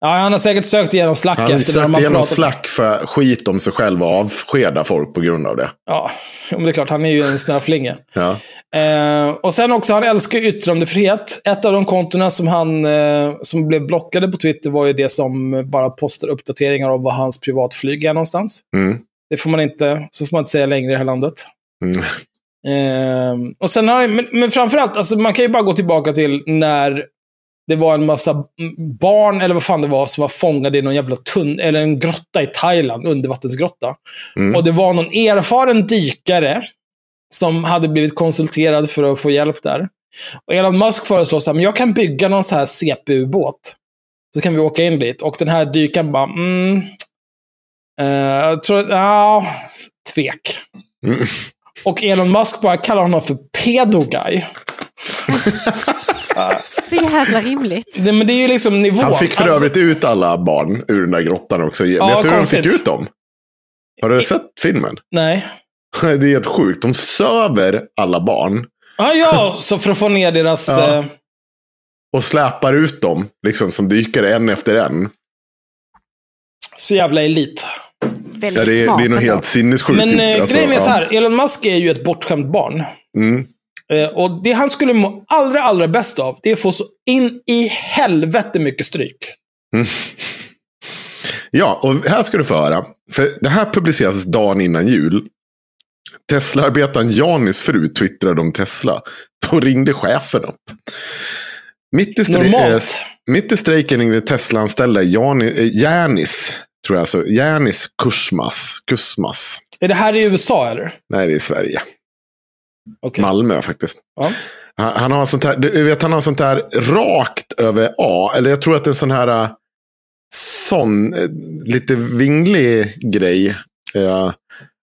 Ja, han har säkert sökt igenom Slack Han efter det. de sökte har igenom pratat- Slack för skit om sig själv och avskeda folk på grund av det. Ja, men det är klart. Han är ju en snöflinga. Ja. Eh, och sen också, han älskar yttrandefrihet. Ett av de kontona som han eh, som blev blockade på Twitter var ju det som bara postar uppdateringar om var hans privatflyg är någonstans. Mm. Det får man inte, så får man inte säga längre i det här landet. Mm. Eh, och sen har, men, men framförallt, alltså, man kan ju bara gå tillbaka till när det var en massa barn, eller vad fan det var, som var fångade i någon jävla tunn, eller en grotta i Thailand, undervattensgrotta. Mm. Och det var någon erfaren dykare som hade blivit konsulterad för att få hjälp där. Och Elon Musk föreslår så här, men jag kan bygga någon så här CPU-båt. Så kan vi åka in dit. Och den här dykaren bara, mm, eh, jag tror, ja, tvek. Mm. Och Elon Musk bara kallar honom för pedoguy. Så jävla rimligt. Nej, men det är ju liksom nivån. Han fick för Alltså, övrigt ut alla barn ur den där grottan också. Ja, Vet du hur de fick ut dem? Har du sett filmen? Nej. Det är helt sjukt. De söver alla barn Ja, ja, så för att få ner deras... Ja. eh, och släpar ut dem liksom som dykare en efter en. så jävla elit. Väldigt Ja, det, är, smart det är nog ändå. helt sinnessjukt. Men gjort, eh, alltså. grejen är Ja. så här, Elon Musk är ju ett bortskämt barn. Mm. Eh, och det han skulle må allra, allra bäst av, det är att få så in i helvete mycket stryk. Ja, och här ska du få höra. För det här publiceras dagen innan jul. Tesla-arbetaren Janis fru twittrade om Tesla. Då ringde chefen upp. Mitt i, eh, mitt i strejken ringde Tesla-anställda Jani, eh, Janis, tror jag, alltså, Janis Kusmas. Kusmas. Är det här i USA eller? Nej, det är i Sverige. Okej. Malmö faktiskt. Ja. Han, han har sånt här, du vet, han har sånt här rakt över A. Eller jag tror att det är en sån här äh, sån, äh, lite vinglig grej. Äh, ja,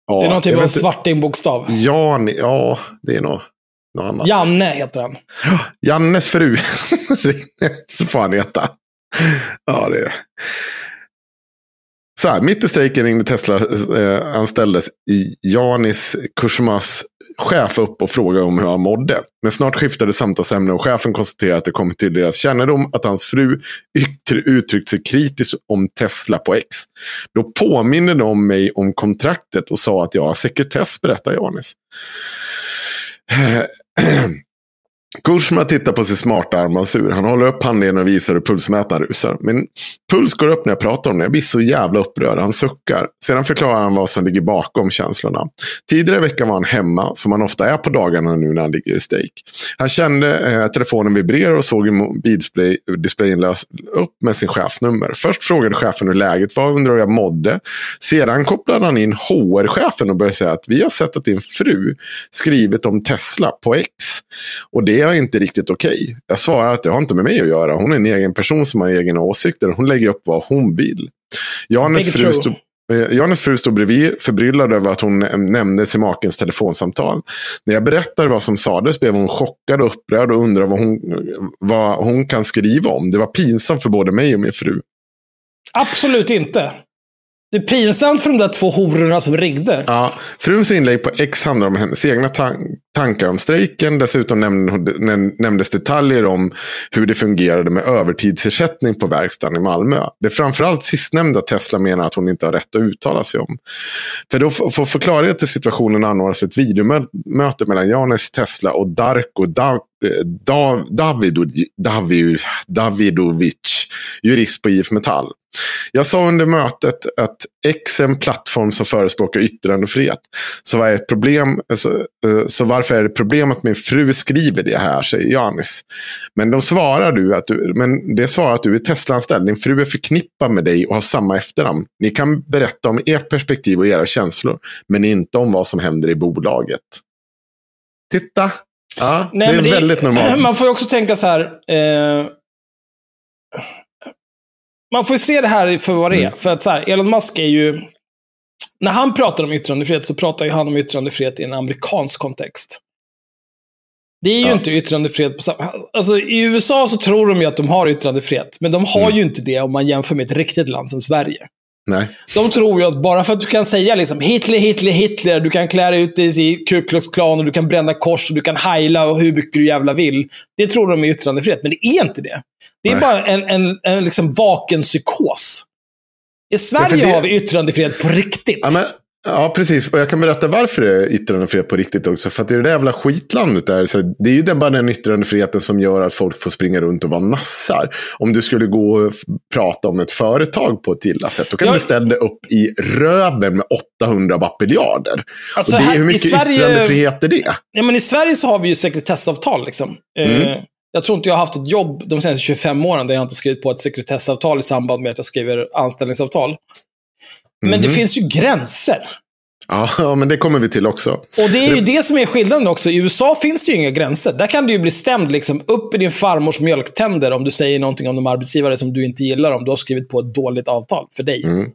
det är någon typ av svartingbokstav. Jan, ja, det är nog något annat. Janne heter han. Jannes fru. Så får han heta. Ja, det är... Så här, mitt i strejken ringde Tesla-anställdes eh, i Janis Kursmas chef upp och frågade om hur han mådde. Men snart skiftade samtalsämne och chefen konstaterade att det kommit till deras kännedom att hans fru uttryckt sig kritiskt om Tesla på X. Då påminner de mig om kontraktet och sa att jag har sekretess, berättar Janis. Eh, Kursma tittar på sin smarta armbandsur. Han håller upp handleden och visar hur pulsmätaren rusar. Min puls går upp när jag pratar om det. Jag blir så jävla upprörd. Han suckar. Sedan förklarar han vad som ligger bakom känslorna. Tidigare i veckan var han hemma, som han ofta är på dagarna nu när han ligger i strejk. Han kände eh, telefonen vibrera och såg hur mobildisplayen lös upp med sin chefsnummer. Först frågade chefen hur läget var, undrade hur jag mådde. Sedan kopplade han in HR-chefen och började säga att vi har sett att din fru skrivit om Tesla på X. Och det är inte riktigt okej. Okay. Jag svarar att det har inte med mig att göra. Hon är en egen person som har egna åsikter. Hon lägger upp vad hon vill. Janes fru, stod, Janes fru stod bredvid, förbryllad över att hon nämnde sin makens telefonsamtal. När jag berättade vad som sades blev hon chockad och upprörd och undrade vad hon, vad hon kan skriva om. Det var pinsamt för både mig och min fru. Absolut inte. Det är pinsamt för de där två hororna som ringde. Ja, fruns inlägg på X handlar om hennes egna tan tankar om strejken. Dessutom nämndes detaljer om hur det fungerade med övertidsersättning på verkstaden i Malmö. Det är framförallt sistnämnda Tesla menar att hon inte har rätt att uttala sig om. För att få klarhet i situationen anordnas ett videomöte mellan Janes Tesla och Darko Dav Davidovic, Davidovic, jurist på IF Metall. Jag sa under mötet att X är en plattform som förespråkar yttrandefrihet. Så, vad är ett problem, så, eh, så varför är det problem att min fru skriver det här, säger Janis. Men, de svarar du att du, men det svarar att du är Tesla-anställd. Din fru är förknippad med dig och har samma efternamn. Ni kan berätta om ert perspektiv och era känslor, men inte om vad som händer i bolaget. Titta! Ja, Nej, det är det, väldigt normalt. Man får också tänka så här. Eh, man får se det här för vad det är. Mm. För att så här, Elon Musk är ju... När han pratar om yttrandefrihet så pratar ju han om yttrandefrihet i en amerikansk kontext. Det är ju ja. inte yttrandefrihet på samma... Alltså, I USA så tror de ju att de har yttrandefrihet. Men de har mm. ju inte det om man jämför med ett riktigt land som Sverige. Nej. De tror ju att bara för att du kan säga liksom Hitler, Hitler, Hitler, du kan klä ut dig i Ku Klux Klan och du kan bränna kors och du kan heila och hur mycket du jävla vill. Det tror de är yttrandefrihet, men det är inte det. Det är Nej. bara en, en, en liksom vaken psykos. I Sverige det... har vi yttrandefrihet på riktigt. Ja, men, Ja, precis. Och jag kan berätta varför det är yttrandefrihet på riktigt också. För att i det där jävla skitlandet där, så det är ju bara den yttrandefriheten som gör att folk får springa runt och vara nassar. Om du skulle gå och prata om ett företag på ett illa sätt, då kan jag... du ställa dig upp i röven med 800 bapiljarder. Alltså, och det är, hur mycket Sverige... yttrandefrihet är det? Ja, men I Sverige så har vi ju sekretessavtal. Liksom. Eh, mm. Eh, jag tror inte jag har haft ett jobb de senaste 25 åren där jag inte skrivit på ett sekretessavtal i samband med att jag skriver anställningsavtal. Men mm. det mhm. finns ju gränser. Ja, men det kommer vi till också. Och det är ju det som är skillnaden också. I USA finns det ju inga gränser. Där kan du ju bli stämd liksom, upp i din farmors mjölktänder om du säger någonting om de arbetsgivare som du inte gillar om du har skrivit på ett dåligt avtal för dig. Mm.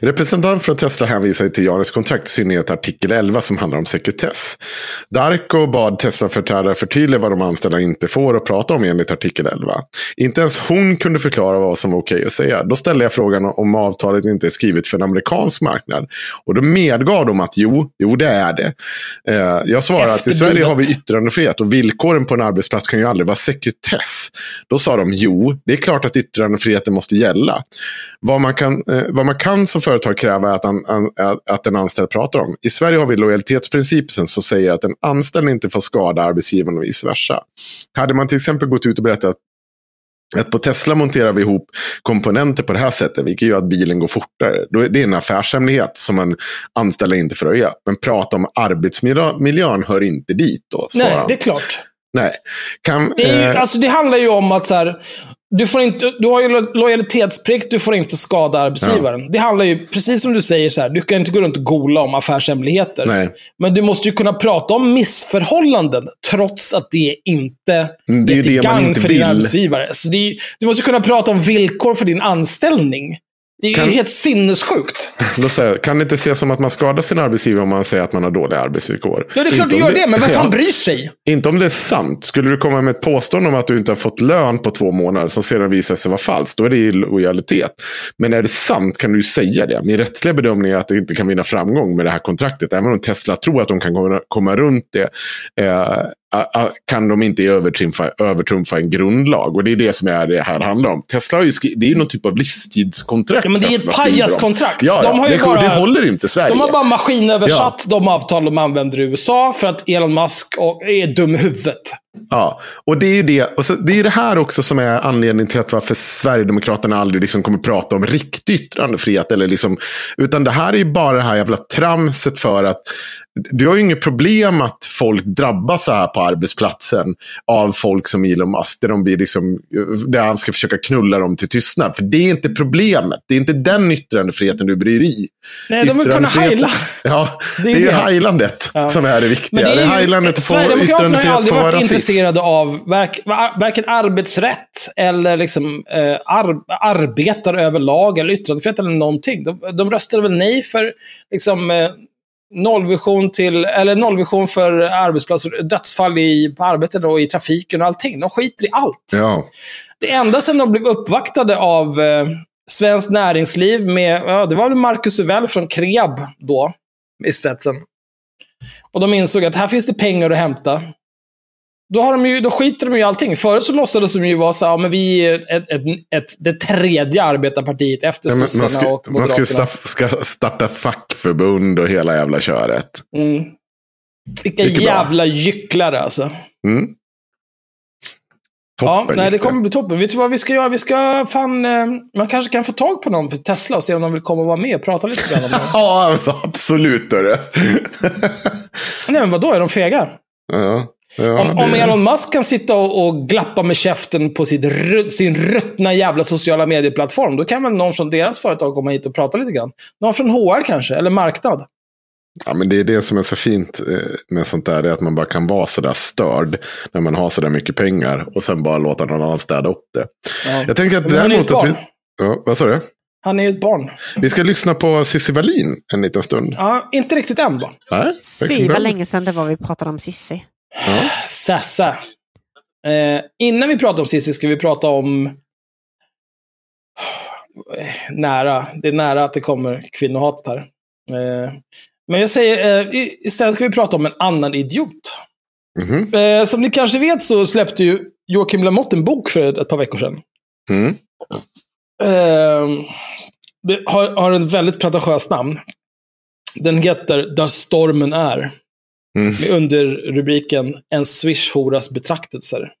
Representant från Tesla hänvisar till Janes kontrakt, i synnerhet artikel 11 som handlar om sekretess. Darko bad Tesla-företrädare förtydliga vad de anställda inte får att prata om enligt artikel 11. Inte ens hon kunde förklara vad som var okej att säga. Då ställde jag frågan om avtalet inte är skrivet för en amerikansk marknad. Och då medgav de att jo, jo det är det. Eh, jag svarade att i Sverige har vi yttrandefrihet och villkoren på en arbetsplats kan ju aldrig vara sekretess. Då sa de jo, det är klart att yttrandefriheten måste gälla. Vad man kan, eh, vad man kan som företag kräva att, an, an, att en anställd pratar om. I Sverige har vi lojalitetsprincipen som säger att en anställd inte får skada arbetsgivaren och vice versa. Hade man till exempel gått ut och berättat att på Tesla monterar vi ihop komponenter på det här sättet, vilket gör att bilen går fortare. Det är en affärshemlighet som en anställd inte får röja. Men prata om arbetsmiljön hör inte dit. Då, Nej, det är klart. Nej. Kan, det, är, eh... alltså, det handlar ju om att så här, du, får inte, du har ju lojalitetsplikt, du får inte skada arbetsgivaren. Ja. Det handlar ju, precis som du säger, så här, du kan inte gå runt och gola om affärshemligheter. Nej. Men du måste ju kunna prata om missförhållanden, trots att det inte mm, det är, är till gagn för vill. din arbetsgivare. Så är, du måste kunna prata om villkor för din anställning. Det är kan, ju helt sinnessjukt. Säger, kan det inte ses som att man skadar sin arbetsgivare om man säger att man har dåliga arbetsvillkor? Ja, det är klart du gör det, men vem fan ja, bryr sig? Inte om det är sant. Skulle du komma med ett påstående om att du inte har fått lön på två månader som sedan visar sig vara falskt, då är det lojalitet. Men är det sant kan du säga det. Min rättsliga bedömning är att det inte kan vinna framgång med det här kontraktet. Även om Tesla tror att de kan komma runt det, eh, kan de inte övertrumfa, övertrumfa en grundlag. Och det är det som är det här handlar om. Tesla har ju det är ju någon typ av livstidskontrakt. Ja, men det är ett Tesla pajaskontrakt. Ja, De ja, har det, bara- det håller inte Sverige. De har bara maskinöversatt de avtal de använder i USA för att Elon Musk och- är dum i huvudet. Ja, och det är ju det. Och så, det är det här också som är anledningen till att varför Sverigedemokraterna aldrig liksom kommer prata om riktig yttrandefrihet. Eller liksom, utan det här är ju bara det här jävla tramset för att du har ju inget problem att folk drabbas så här på arbetsplatsen av folk som Elon Musk. Där, de blir liksom, där han ska försöka knulla dem till tystnad. För det är inte problemet. Det är inte den yttrandefriheten du bryr dig i. Nej, de vill kunna heila. Ja, Det det är är, det. heilandet Ja. som är det viktiga. Men det det är är ju, heilandet att få Sverigedemokraterna har aldrig varit rasist. intresserade av varken arbetsrätt eller liksom, eh, ar, arbetare överlag eller yttrandefrihet eller någonting. De, de röstade väl nej för liksom, eh, nollvision, till, eller nollvision för arbetsplatser, dödsfall i, på arbetet och i trafiken och allting. De skiter i allt. Ja. Det enda sen de blev uppvaktade av eh, Svenskt Näringsliv med, ja, det var väl Marcus Uvell från Kreab då, i spetsen. Och de insåg att här finns det pengar att hämta. Då, har de ju, då skiter de ju i allting. Förut så låtsades de ju vara så här, ja, men vi är ett, ett, ett, det tredje arbetarpartiet efter Ja, man, sossarna ska, och man moderaterna. ska, staff, ska starta fackförbund och hela jävla köret. Mm. Vilka bra. jävla gycklare alltså. Mm. Ja, Toppen nej, det kommer bli toppen. Vet du vad vi ska göra? Vi ska fan... Eh, man kanske kan få tag på någon för Tesla och se om de vill komma och vara med och prata lite grann om det. Ja, absolut. Hörru. Nej, men vadå? Är de fega? ja, ja, Om, om Elon Musk kan sitta och, och glappa med käften på sitt, sin ruttna jävla sociala medieplattform, då kan väl någon från deras företag komma hit och prata lite grann. Någon från HR kanske, eller marknad. Ja, men det är det som är så fint eh, med sånt där. Det är att man bara kan vara sådär störd när man har sådär mycket pengar. Och sen bara låta någon annan städa upp det. Ja. Jag tänker att Men han är ju däremot att vi... Ja, vad sa du? Han är ju ett barn. Vi ska lyssna på Cissi Wallin en liten stund. Ja, inte riktigt än bara. Nej, Fy vad länge sedan det var vi pratade om Sassa. Eh, innan vi pratar om Cissi ska vi prata om... Eh, Nära. Det är nära att det kommer kvinnohatet här. Eh, men jag säger, eh, istället ska vi prata om en annan idiot. Mhm. Eh, som ni kanske vet så släppte ju Joakim Lamotte en bok för ett par veckor sedan. Mm. Eh, det har, har en väldigt pretentiöst namn. Den heter Där stormen är. Mm. Med underrubriken En swish-horas betraktelser.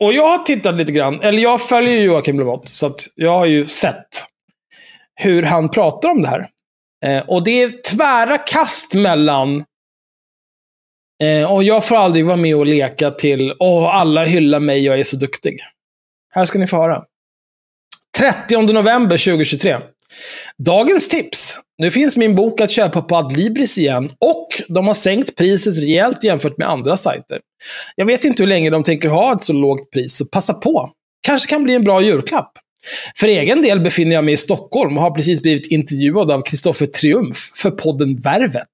Och jag har tittat lite grann, eller jag följer ju Joakim Lamotte, så att jag har ju sett hur han pratar om det här. Eh, och det är tvära kast mellan eh, och jag får aldrig vara med och leka till Åh, alla hyllar mig, jag är så duktig. Här ska ni få höra. 30 november 2023. Dagens tips. Nu finns min bok att köpa på Adlibris igen och de har sänkt priset rejält jämfört med andra sajter. Jag vet inte hur länge de tänker ha ett så lågt pris, så passa på. Kanske kan bli en bra julklapp. För egen del befinner jag mig i Stockholm och har precis blivit intervjuad av Kristoffer Triumf för podden Värvet.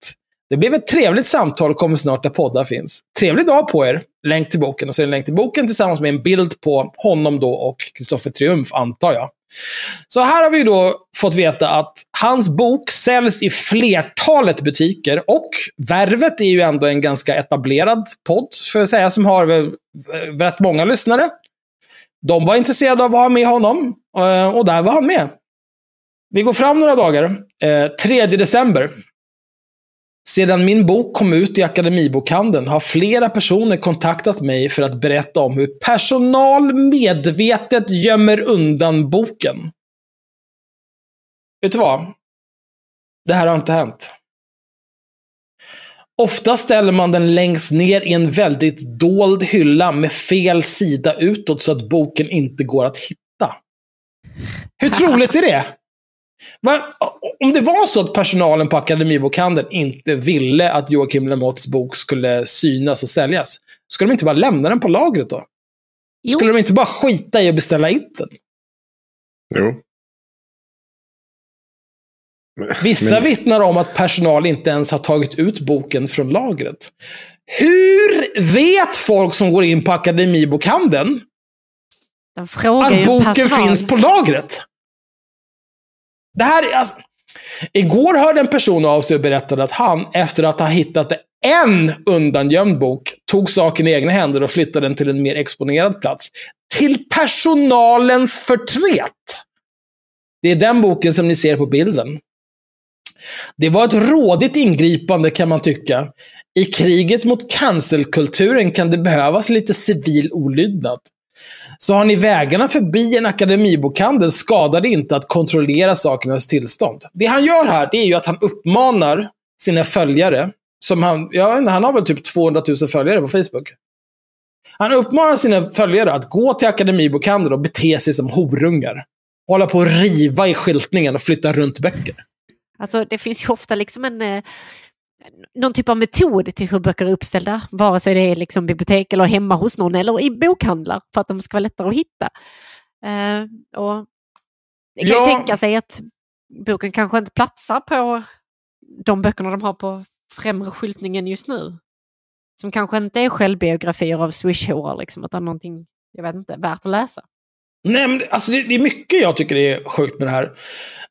Det blev ett trevligt samtal och kommer snart där poddar finns. Trevlig dag på er! Länk till boken. Och så är det en länk till boken tillsammans med en bild på honom då och Kristoffer Triumf, antar jag. Så här har vi då fått veta att hans bok säljs i flertalet butiker och Värvet är ju ändå en ganska etablerad podd, får jag säga, som har eh, rätt många lyssnare. De var intresserade av att ha med honom eh, och där var han med. Vi går fram några dagar. Eh, 3 december. Sedan min bok kom ut i Akademibokhandeln har flera personer kontaktat mig för att berätta om hur personal medvetet gömmer undan boken. Vet du vad? Det här har inte hänt. Ofta ställer man den längst ner i en väldigt dold hylla med fel sida utåt så att boken inte går att hitta. Hur troligt är det? Va? Om det var så att personalen på Akademibokhandeln inte ville att Joakim Lamottes bok skulle synas och säljas, skulle de inte bara lämna den på lagret då? Jo. Skulle de inte bara skita i att beställa in den? Jo. Vissa Men- vittnar om att personal inte ens har tagit ut boken från lagret. Hur vet folk som går in på Akademibokhandeln att boken personal. finns på lagret? Det här är alltså... Igår hörde en person av sig och berättade att han, efter att ha hittat en undangömd bok, tog saken i egna händer och flyttade den till en mer exponerad plats. Till personalens förtret. Det är den boken som ni ser på bilden. Det var ett rådigt ingripande kan man tycka. I kriget mot cancelkulturen kan det behövas lite civil olydnad. Så har ni vägarna förbi en akademibokhandel skadar det inte att kontrollera sakernas tillstånd. Det han gör här, det är ju att han uppmanar sina följare, som han, ja, han har väl typ 200 000 följare på Facebook. Han uppmanar sina följare att gå till akademibokhandeln och bete sig som horungar. Hålla på att riva i skyltningen och flytta runt böcker. Alltså det finns ju ofta liksom en, eh, någon typ av metod till hur böcker är uppställda. Vare sig det är liksom bibliotek eller hemma hos någon eller i bokhandlar för att de ska vara lättare att hitta. Eh, och jag kan ju Ja. tänka sig att boken kanske inte platsar på de böckerna de har på främre skyltningen just nu. Som kanske inte är självbiografier av swishhoror, liksom, utan någonting, jag vet inte, värt att läsa. Nej, men alltså det, det är mycket jag tycker är sjukt med det här.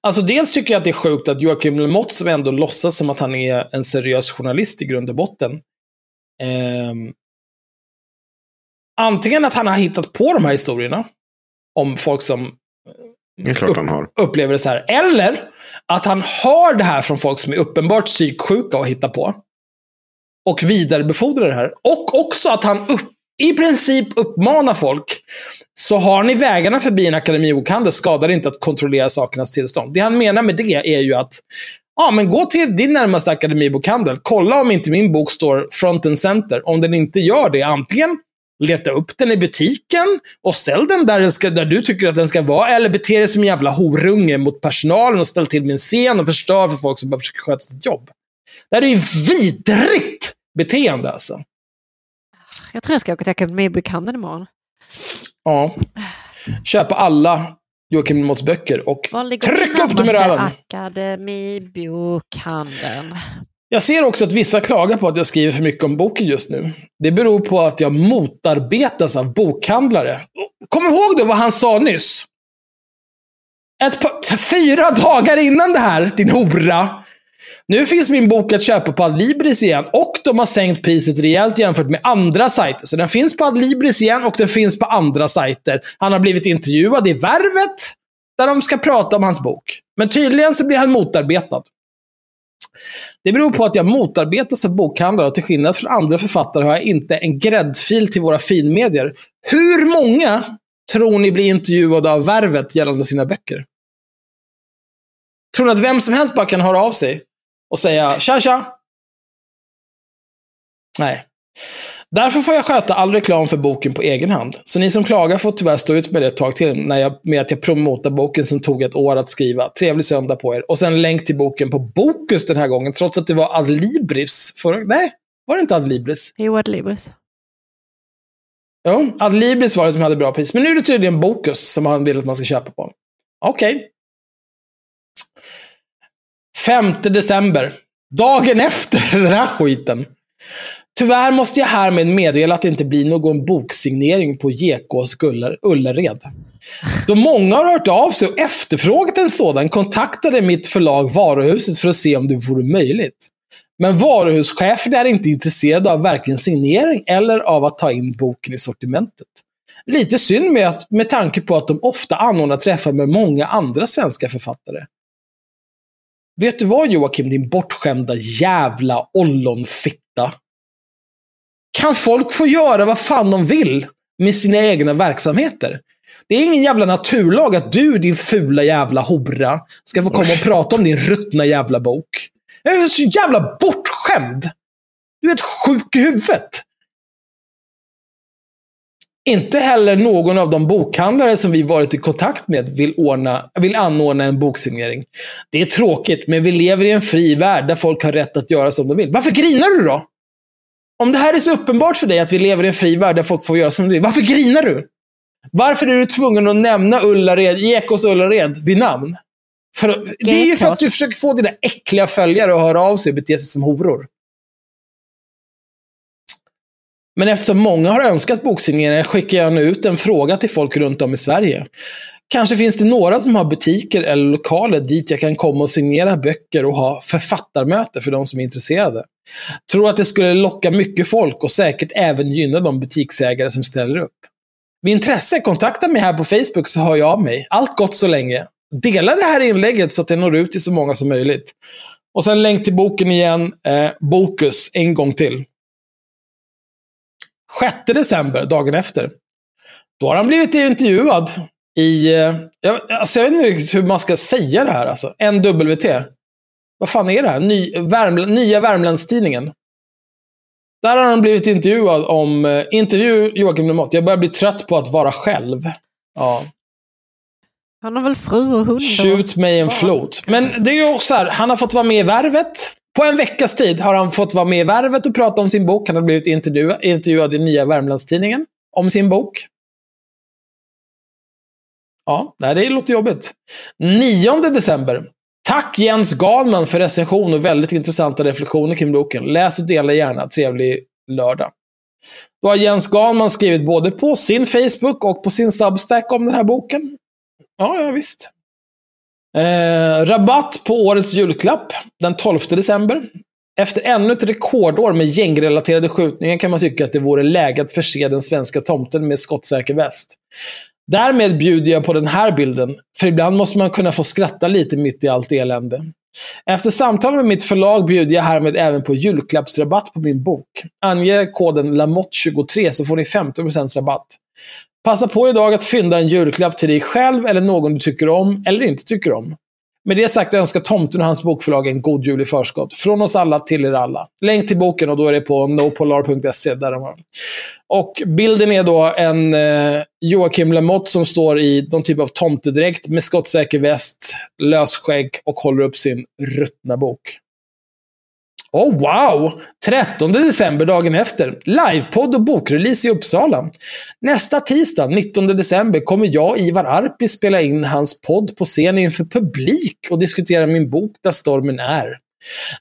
Alltså dels tycker jag att det är sjukt att Joakim Lamotte, som ändå låtsas som att han är en seriös journalist i grund och botten, ehm, antingen att han har hittat på de här historierna om folk som har. upplever det så här. Eller att han hör det här från folk som är uppenbart psyksjuka och hittar på. Och vidarebefordrar det här. Och också att han upp, i princip uppmana folk. Så har ni vägarna förbi en akademibokhandel skadar det inte att kontrollera sakernas tillstånd. Det han menar med det är ju att Ja, men gå till din närmaste akademibokhandel. Kolla om inte min bok står front and center. Om den inte gör det, antingen leta upp den i butiken och ställ den där, den ska, där du tycker att den ska vara. Eller bete dig som en jävla horunge mot personalen och ställ till min scen och förstör för folk som bara försöker sköta sitt jobb. Det här är ju vidrigt beteende alltså. Jag tror jag ska åka till Akademibokhandeln imorgon. Ja. Köpa alla Joakim Lamotts böcker och tryck upp dem i röven. Akademibokhandeln? Jag ser också att vissa klagar på att jag skriver för mycket om boken just nu. Det beror på att jag motarbetas av bokhandlare. Kom ihåg då vad han sa nyss. Ett par, fyra dagar innan det här, din hora. Nu finns min bok att köpa på Adlibris igen och de har sänkt priset rejält jämfört med andra sajter. Så den finns på Adlibris igen och den finns på andra sajter. Han har blivit intervjuad i Värvet, där de ska prata om hans bok. Men tydligen så blir han motarbetad. Det beror på att jag motarbetas av bokhandlare och till skillnad från andra författare har jag inte en gräddfil till våra finmedier. Hur många tror ni blir intervjuade av Värvet gällande sina böcker? Tror ni att vem som helst bara kan höra av sig och säga tja tja? Nej. Därför får jag sköta all reklam för boken på egen hand. Så ni som klagar får tyvärr stå ut med det ett tag till när jag, med att jag promotar boken som tog ett år att skriva. Trevlig söndag på er. Och sen länk till boken på Bokus den här gången, trots att det var Adlibris förra... Nej, var det inte Adlibris? Jo, Adlibris. Jo, Adlibris var det som hade bra pris. Men nu är det tydligen Bokus som han vill att man ska köpa på. Okej. 5 december. Dagen efter den här skiten. Tyvärr måste jag härmed meddela att det inte blir någon boksignering på JKs Ullared. Då många har hört av sig och efterfrågat en sådan kontaktade mitt förlag Varuhuset för att se om det vore möjligt. Men varuhuschefen är inte intresserad av varken signering eller av att ta in boken i sortimentet. Lite synd med, att, med tanke på att de ofta anordnar träffar med många andra svenska författare. Vet du vad Joakim, din bortskämda jävla ollonfitta? Kan folk få göra vad fan de vill med sina egna verksamheter? Det är ingen jävla naturlag att du, din fula jävla hora, ska få komma och prata om din ruttna jävla bok. Jag är så jävla bortskämd. Du är ett sjuk i huvudet. Inte heller någon av de bokhandlare som vi varit i kontakt med vill, ordna, vill anordna en boksignering. Det är tråkigt, men vi lever i en fri värld där folk har rätt att göra som de vill. Varför grinar du då? Om det här är så uppenbart för dig att vi lever i en fri värld där folk får göra som de vill, varför grinar du? Varför är du tvungen att nämna Ullared, Gekås Ullared vid namn? För, det är ju för att du försöker få dina äckliga följare att höra av sig och bete sig som horor. Men eftersom många har önskat boksigneringar skickar jag nu ut en fråga till folk runt om i Sverige. Kanske finns det några som har butiker eller lokaler dit jag kan komma och signera böcker och ha författarmöte för de som är intresserade. Tror att det skulle locka mycket folk och säkert även gynna de butiksägare som ställer upp. Med intresse, kontakta mig här på Facebook så hör jag av mig. Allt gott så länge. Dela det här inlägget så att det når ut till så många som möjligt. Och sen länk till boken igen. Eh, Bokus, en gång till. 6 december, dagen efter. Då har han blivit intervjuad i... Eh, jag, alltså jag vet inte riktigt hur man ska säga det här. Alltså. NWT. Vad fan är det här? Ny, Värml Nya Värmlandstidningen. Där har han blivit intervjuad om... Eh, intervju Joakim Lemott. Jag börjar bli trött på att vara själv. Ja. Han har väl fru och hund? Shoot mig en flod. Men det är ju också här, han har fått vara med i Värvet. På en veckas tid har han fått vara med i Värvet och prata om sin bok. Han har blivit intervjuad, intervjuad i Nya Värmlandstidningen om sin bok. Ja, det låter jobbigt. 9 december. Tack Jens Galman för recension och väldigt intressanta reflektioner kring boken. Läs och dela gärna. Trevlig lördag. Då har Jens Galman skrivit både på sin Facebook och på sin Substack om den här boken. Ja, ja visst. Eh, rabatt på årets julklapp den 12 december. Efter ännu ett rekordår med gängrelaterade skjutningar kan man tycka att det vore läge att förse den svenska tomten med skottsäker väst. Därmed bjuder jag på den här bilden, för ibland måste man kunna få skratta lite mitt i allt elände. Efter samtal med mitt förlag bjuder jag härmed även på julklappsrabatt på min bok. Ange koden LAMOTT23 så får ni 15% rabatt. Passa på idag att fynda en julklapp till dig själv eller någon du tycker om eller inte tycker om. Med det sagt önskar tomten och hans bokförlag en god jul i förskott. Från oss alla till er alla. Länk till boken och då är det på nopolar.se. Där de har. Och bilden är då en eh, Joakim Lamotte som står i någon typ av tomtedräkt med skottsäker väst, lösskägg och håller upp sin ruttna bok. Oh wow! 13 december, dagen efter. Livepodd och bokrelease i Uppsala. Nästa tisdag, 19 december, kommer jag och Ivar Arpi spela in hans podd på scen inför publik och diskutera min bok Där stormen är.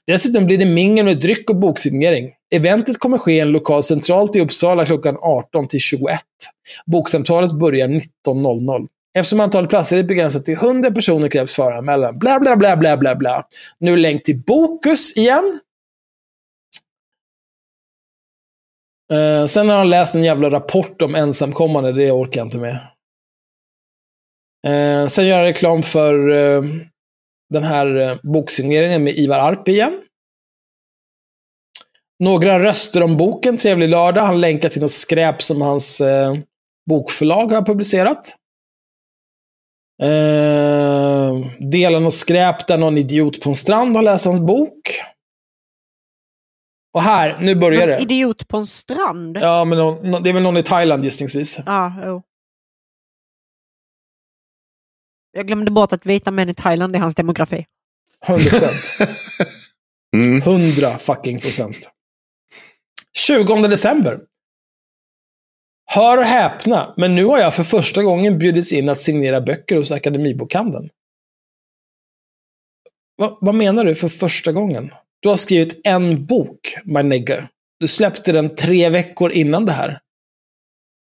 Dessutom blir det mingel med dryck och boksignering. Eventet kommer ske i en lokal centralt i Uppsala klockan 18 till 21. Boksamtalet börjar 19.00. Eftersom antalet platser är begränsat till 100 personer krävs föranmälan. Bla, bla, bla, bla, bla, bla. Nu länk till Bokus igen. Uh, sen har han läst en jävla rapport om ensamkommande. Det orkar jag inte med. Uh, sen gör han reklam för uh, den här uh, boksigneringen med Ivar Arp igen. Några röster om boken, Trevlig lördag. Han länkar till något skräp som hans bokförlag har publicerat. Uh, delen och skräp där någon idiot på en strand har läst hans bok. Och här, nu börjar det. Idiot på en strand? Ja, men någon, det är väl någon i Thailand gissningsvis. Ja, jo. Jag glömde bort att vita män i Thailand är hans demografi. 100 procent. Mm. 100 fucking procent. 20 december. Hör och häpna, men nu har jag för första gången bjudits in att signera böcker hos Akademibokhandeln. Va, vad menar du för första gången? Du har skrivit en bok, my nigga. Du släppte den tre veckor innan det här.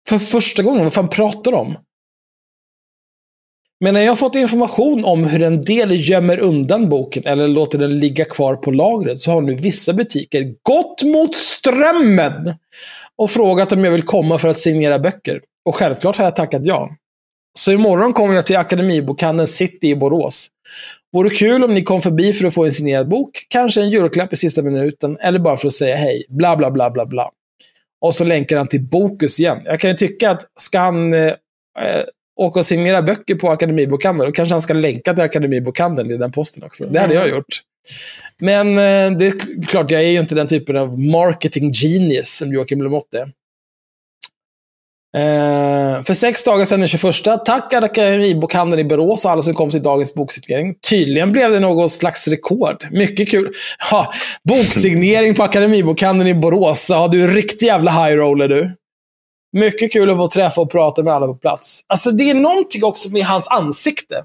För första gången, vad fan pratar du om? Men när jag har fått information om hur en del gömmer undan boken eller låter den ligga kvar på lagret så har nu vissa butiker gått mot strömmen och frågat om jag vill komma för att signera böcker. Och självklart har jag tackat ja. Så imorgon kommer jag till Akademibokhandeln City i Borås. Vore kul om ni kom förbi för att få en signerad bok, kanske en julklapp i sista minuten, eller bara för att säga hej. Bla, bla, bla, bla, bla. Och så länkar han till Bokus igen. Jag kan ju tycka att ska han eh, åka och signera böcker på Akademibokhandeln, då kanske han ska länka till Akademibokhandeln i den posten också. Det hade jag gjort. Men eh, det är klart, jag är ju inte den typen av marketing genius som Joakim Lamotte är. Eh, för sex dagar sedan, den 21, tack Akademibokhandeln i Borås och alla som kom till dagens boksignering. Tydligen blev det något slags rekord. Mycket kul. Ha, boksignering på Akademibokhandeln i Borås. Ja, du är en riktig jävla high roller du. Mycket kul att få träffa och prata med alla på plats. Alltså, det är någonting också med hans ansikte.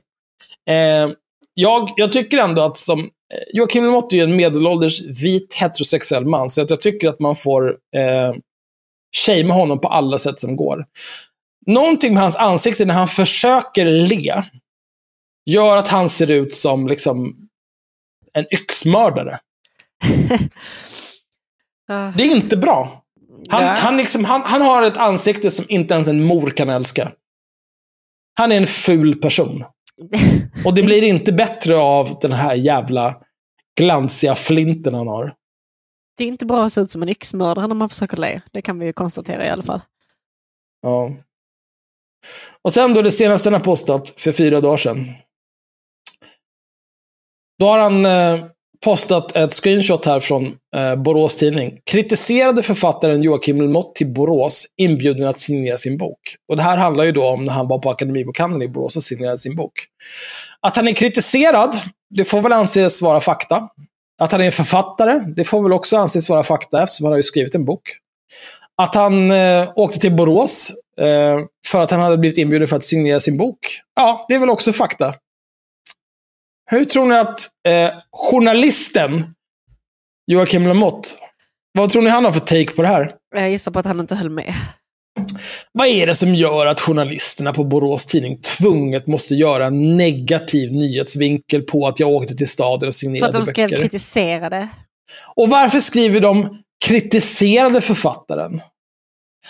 Eh, jag, jag tycker ändå att som... Eh, Joakim Lamotte är ju en medelålders vit heterosexuell man, så att jag tycker att man får eh, shamea honom på alla sätt som går. Någonting med hans ansikte när han försöker le gör att han ser ut som liksom en yxmördare. Ja. Det är inte bra. Han, Ja. han, liksom, han, han har ett ansikte som inte ens en mor kan älska. Han är en ful person. Och det blir inte bättre av den här jävla glansiga flinten han har. Det är inte bra att se ut som en yxmördare när man försöker le. Det kan vi ju konstatera i alla fall. Ja. Och sen då det senaste han har postat för fyra dagar sedan. Då har han eh, postat ett screenshot här från eh, Borås Tidning. Kritiserade författaren Joakim Lmott till Borås inbjuden att signera sin bok. Och det här handlar ju då om när han var på Akademibokhandeln i Borås och signerade sin bok. Att han är kritiserad, det får väl anses vara fakta. Att han är författare, det får väl också anses vara fakta eftersom han har ju skrivit en bok. Att han eh, åkte till Borås eh, för att han hade blivit inbjuden för att signera sin bok. Ja, det är väl också fakta. Hur tror ni att eh, journalisten Joakim Lamotte, vad tror ni han har för take på det här? Jag gissar på att han inte höll med. Vad är det som gör att journalisterna på Borås Tidning tvunget måste göra en negativ nyhetsvinkel på att jag åkte till staden och För att signerade de skrev böcker? kritiserade. Och varför skriver de kritiserade författaren?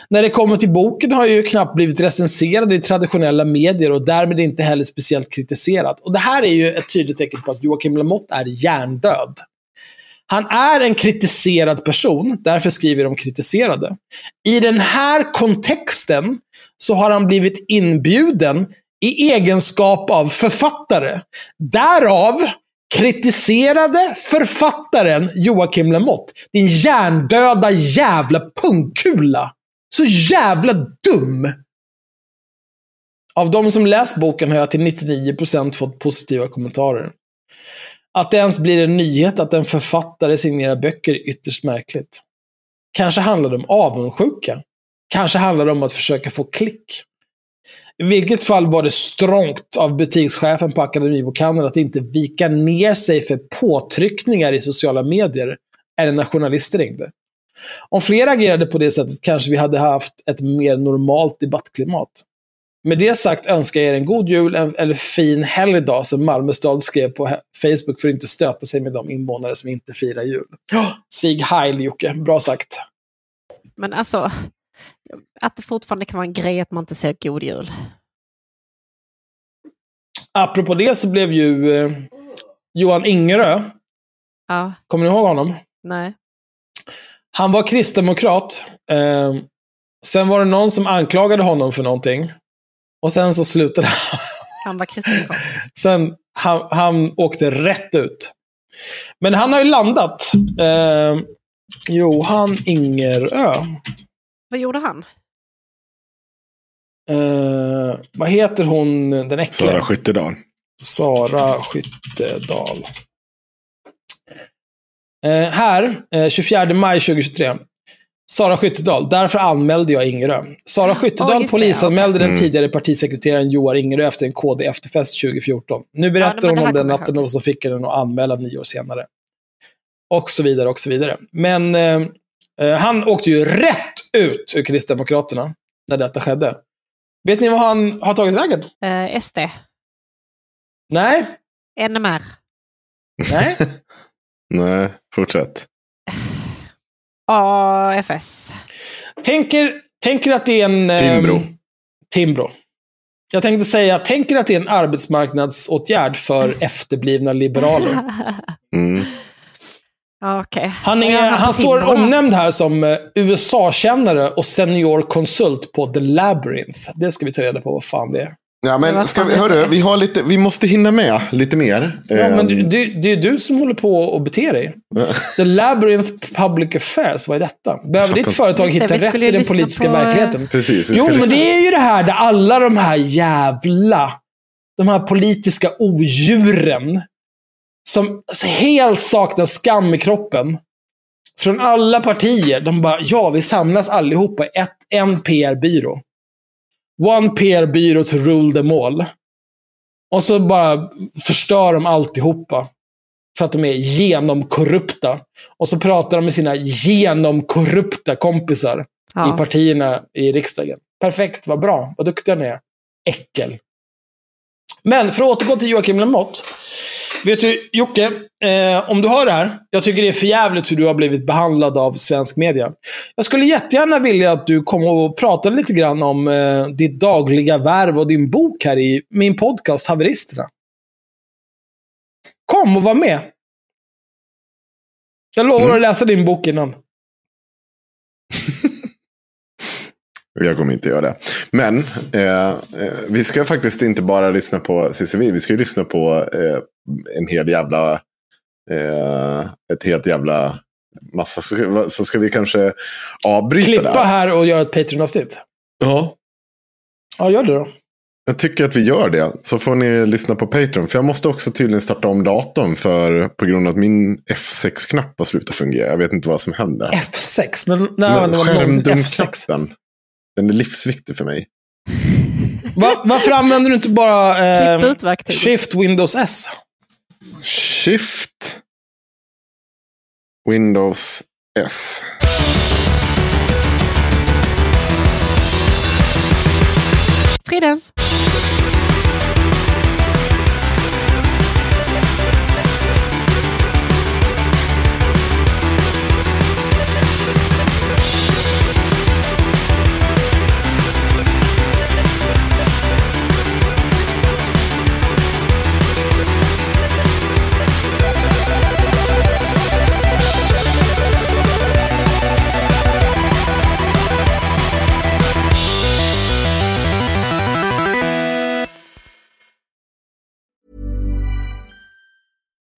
När det kommer till boken har jag ju knappt blivit recenserad i traditionella medier och därmed inte heller speciellt kritiserad. Och det här är ju ett tydligt tecken på att Joakim Lamotte är hjärndöd. Han är en kritiserad person, därför skriver de kritiserade. I den här kontexten så har han blivit inbjuden i egenskap av författare. Därav kritiserade författaren Joakim Lamotte. Din hjärndöda jävla pungkula. Så jävla dum! Av de som läst boken har jag till 99% fått positiva kommentarer. Att det ens blir en nyhet att en författare signerar böcker är ytterst märkligt. Kanske handlar det om avundsjuka. Kanske handlar det om att försöka få klick. I vilket fall var det strångt av butikschefen på Akademibokhandeln att inte vika ner sig för påtryckningar i sociala medier, eller när journalister ringde. Om fler agerade på det sättet kanske vi hade haft ett mer normalt debattklimat. Med det sagt önskar jag er en god jul en- eller fin helgdag som Malmö stad skrev på Facebook för att inte stöta sig med de invånare som inte firar jul. Ja, Sig Heil Jocke, bra sagt. Men alltså, att det fortfarande kan vara en grej att man inte säger god jul. Apropå det så blev ju eh, Johan Ingerö, Ja, kommer ni ihåg honom? nej. Han var kristdemokrat. Eh, sen var det någon som anklagade honom för någonting. Och sen så slutade han. Han var kristdemokrat. Sen, han, han åkte rätt ut. Men han har ju landat. Eh, Johan Ingerö. Vad gjorde han? Eh, vad heter hon, den äckliga? Sara Skyttedal. Sara Skyttedal. Eh, här, eh, 24 maj 2023. Sara Skyttedal. Därför anmälde jag Ingerö. Sara Ja, Skyttedal det, polisanmälde den Mm. tidigare partisekreteraren Johan Ingerö efter en KD-efterfest 2014. Nu berättar men hon om den natten och så fick den att anmäla nio år senare. Och så vidare, och så vidare. Men eh, eh, han åkte ju rätt ut ur Kristdemokraterna när detta skedde. Vet ni vad han har tagit vägen? Eh, SD. Nej, NMR. nej. Nej, fortsätt. AFS. Tänker, tänker att det är en... ehm, Timbro. Timbro. Jag tänkte säga, tänker att det är en arbetsmarknadsåtgärd för efterblivna liberaler. Mm. Okej. Han, är, han står omnämnd här som eh, USA-kännare och senior konsult på The Labyrinth. Det ska vi ta reda på vad fan det är. Ja, Men ska vi, hörru, det? vi, har lite, vi måste hinna med lite mer. Ja, men Ehm, det, det, det är du som håller på att bete dig. The Labyrinth Public Affairs, vad är detta? Behöver ditt företag det, hitta vi rätt i den politiska på, eh, verkligheten? Precis. Jo, men lyssna. det är ju det här där alla de här jävla, de här politiska odjuren, som helt saknar skam i kroppen, från alla partier, de bara, ja, vi samlas allihopa i ett, en PR-byrå. One PR-byrå to rule them all. Och så bara förstör de alltihopa. För att de är genomkorrupta. Och så pratar de med sina genomkorrupta kompisar i Ja. partierna i riksdagen. Perfekt, vad bra, vad duktiga ni är. Äckel. Men för att återgå till Joakim Lamotte. Vet du, Jocke, eh, om du hör det här. Jag tycker det är för jävligt hur du har blivit behandlad av svensk media. Jag skulle jättegärna vilja att du kom och pratade lite grann om eh, ditt dagliga värv och din bok här i min podcast Haveristerna. Kom och var med. Jag lovar Mm. att läsa din bok innan. Jag kommer inte göra det. Men eh, eh, vi ska faktiskt inte bara lyssna på CCV. Vi ska lyssna på eh, en hel jävla... Eh, ett helt jävla massa. Så ska, så ska vi kanske avbryta Klippa där. här och göra ett Patreon-avsnitt. Ja, Ja, gör det då. jag tycker att vi gör det. Så får ni lyssna på Patreon. För jag måste också tydligen starta om datorn. För, på grund av att min F6-knapp har slutat fungera. Jag vet inte vad som händer. F6? När, när använder man någonsin F6? Den är livsviktig för mig. Va, varför använder du inte bara eh. Shift Windows S? Shift. Windows S. Fridens.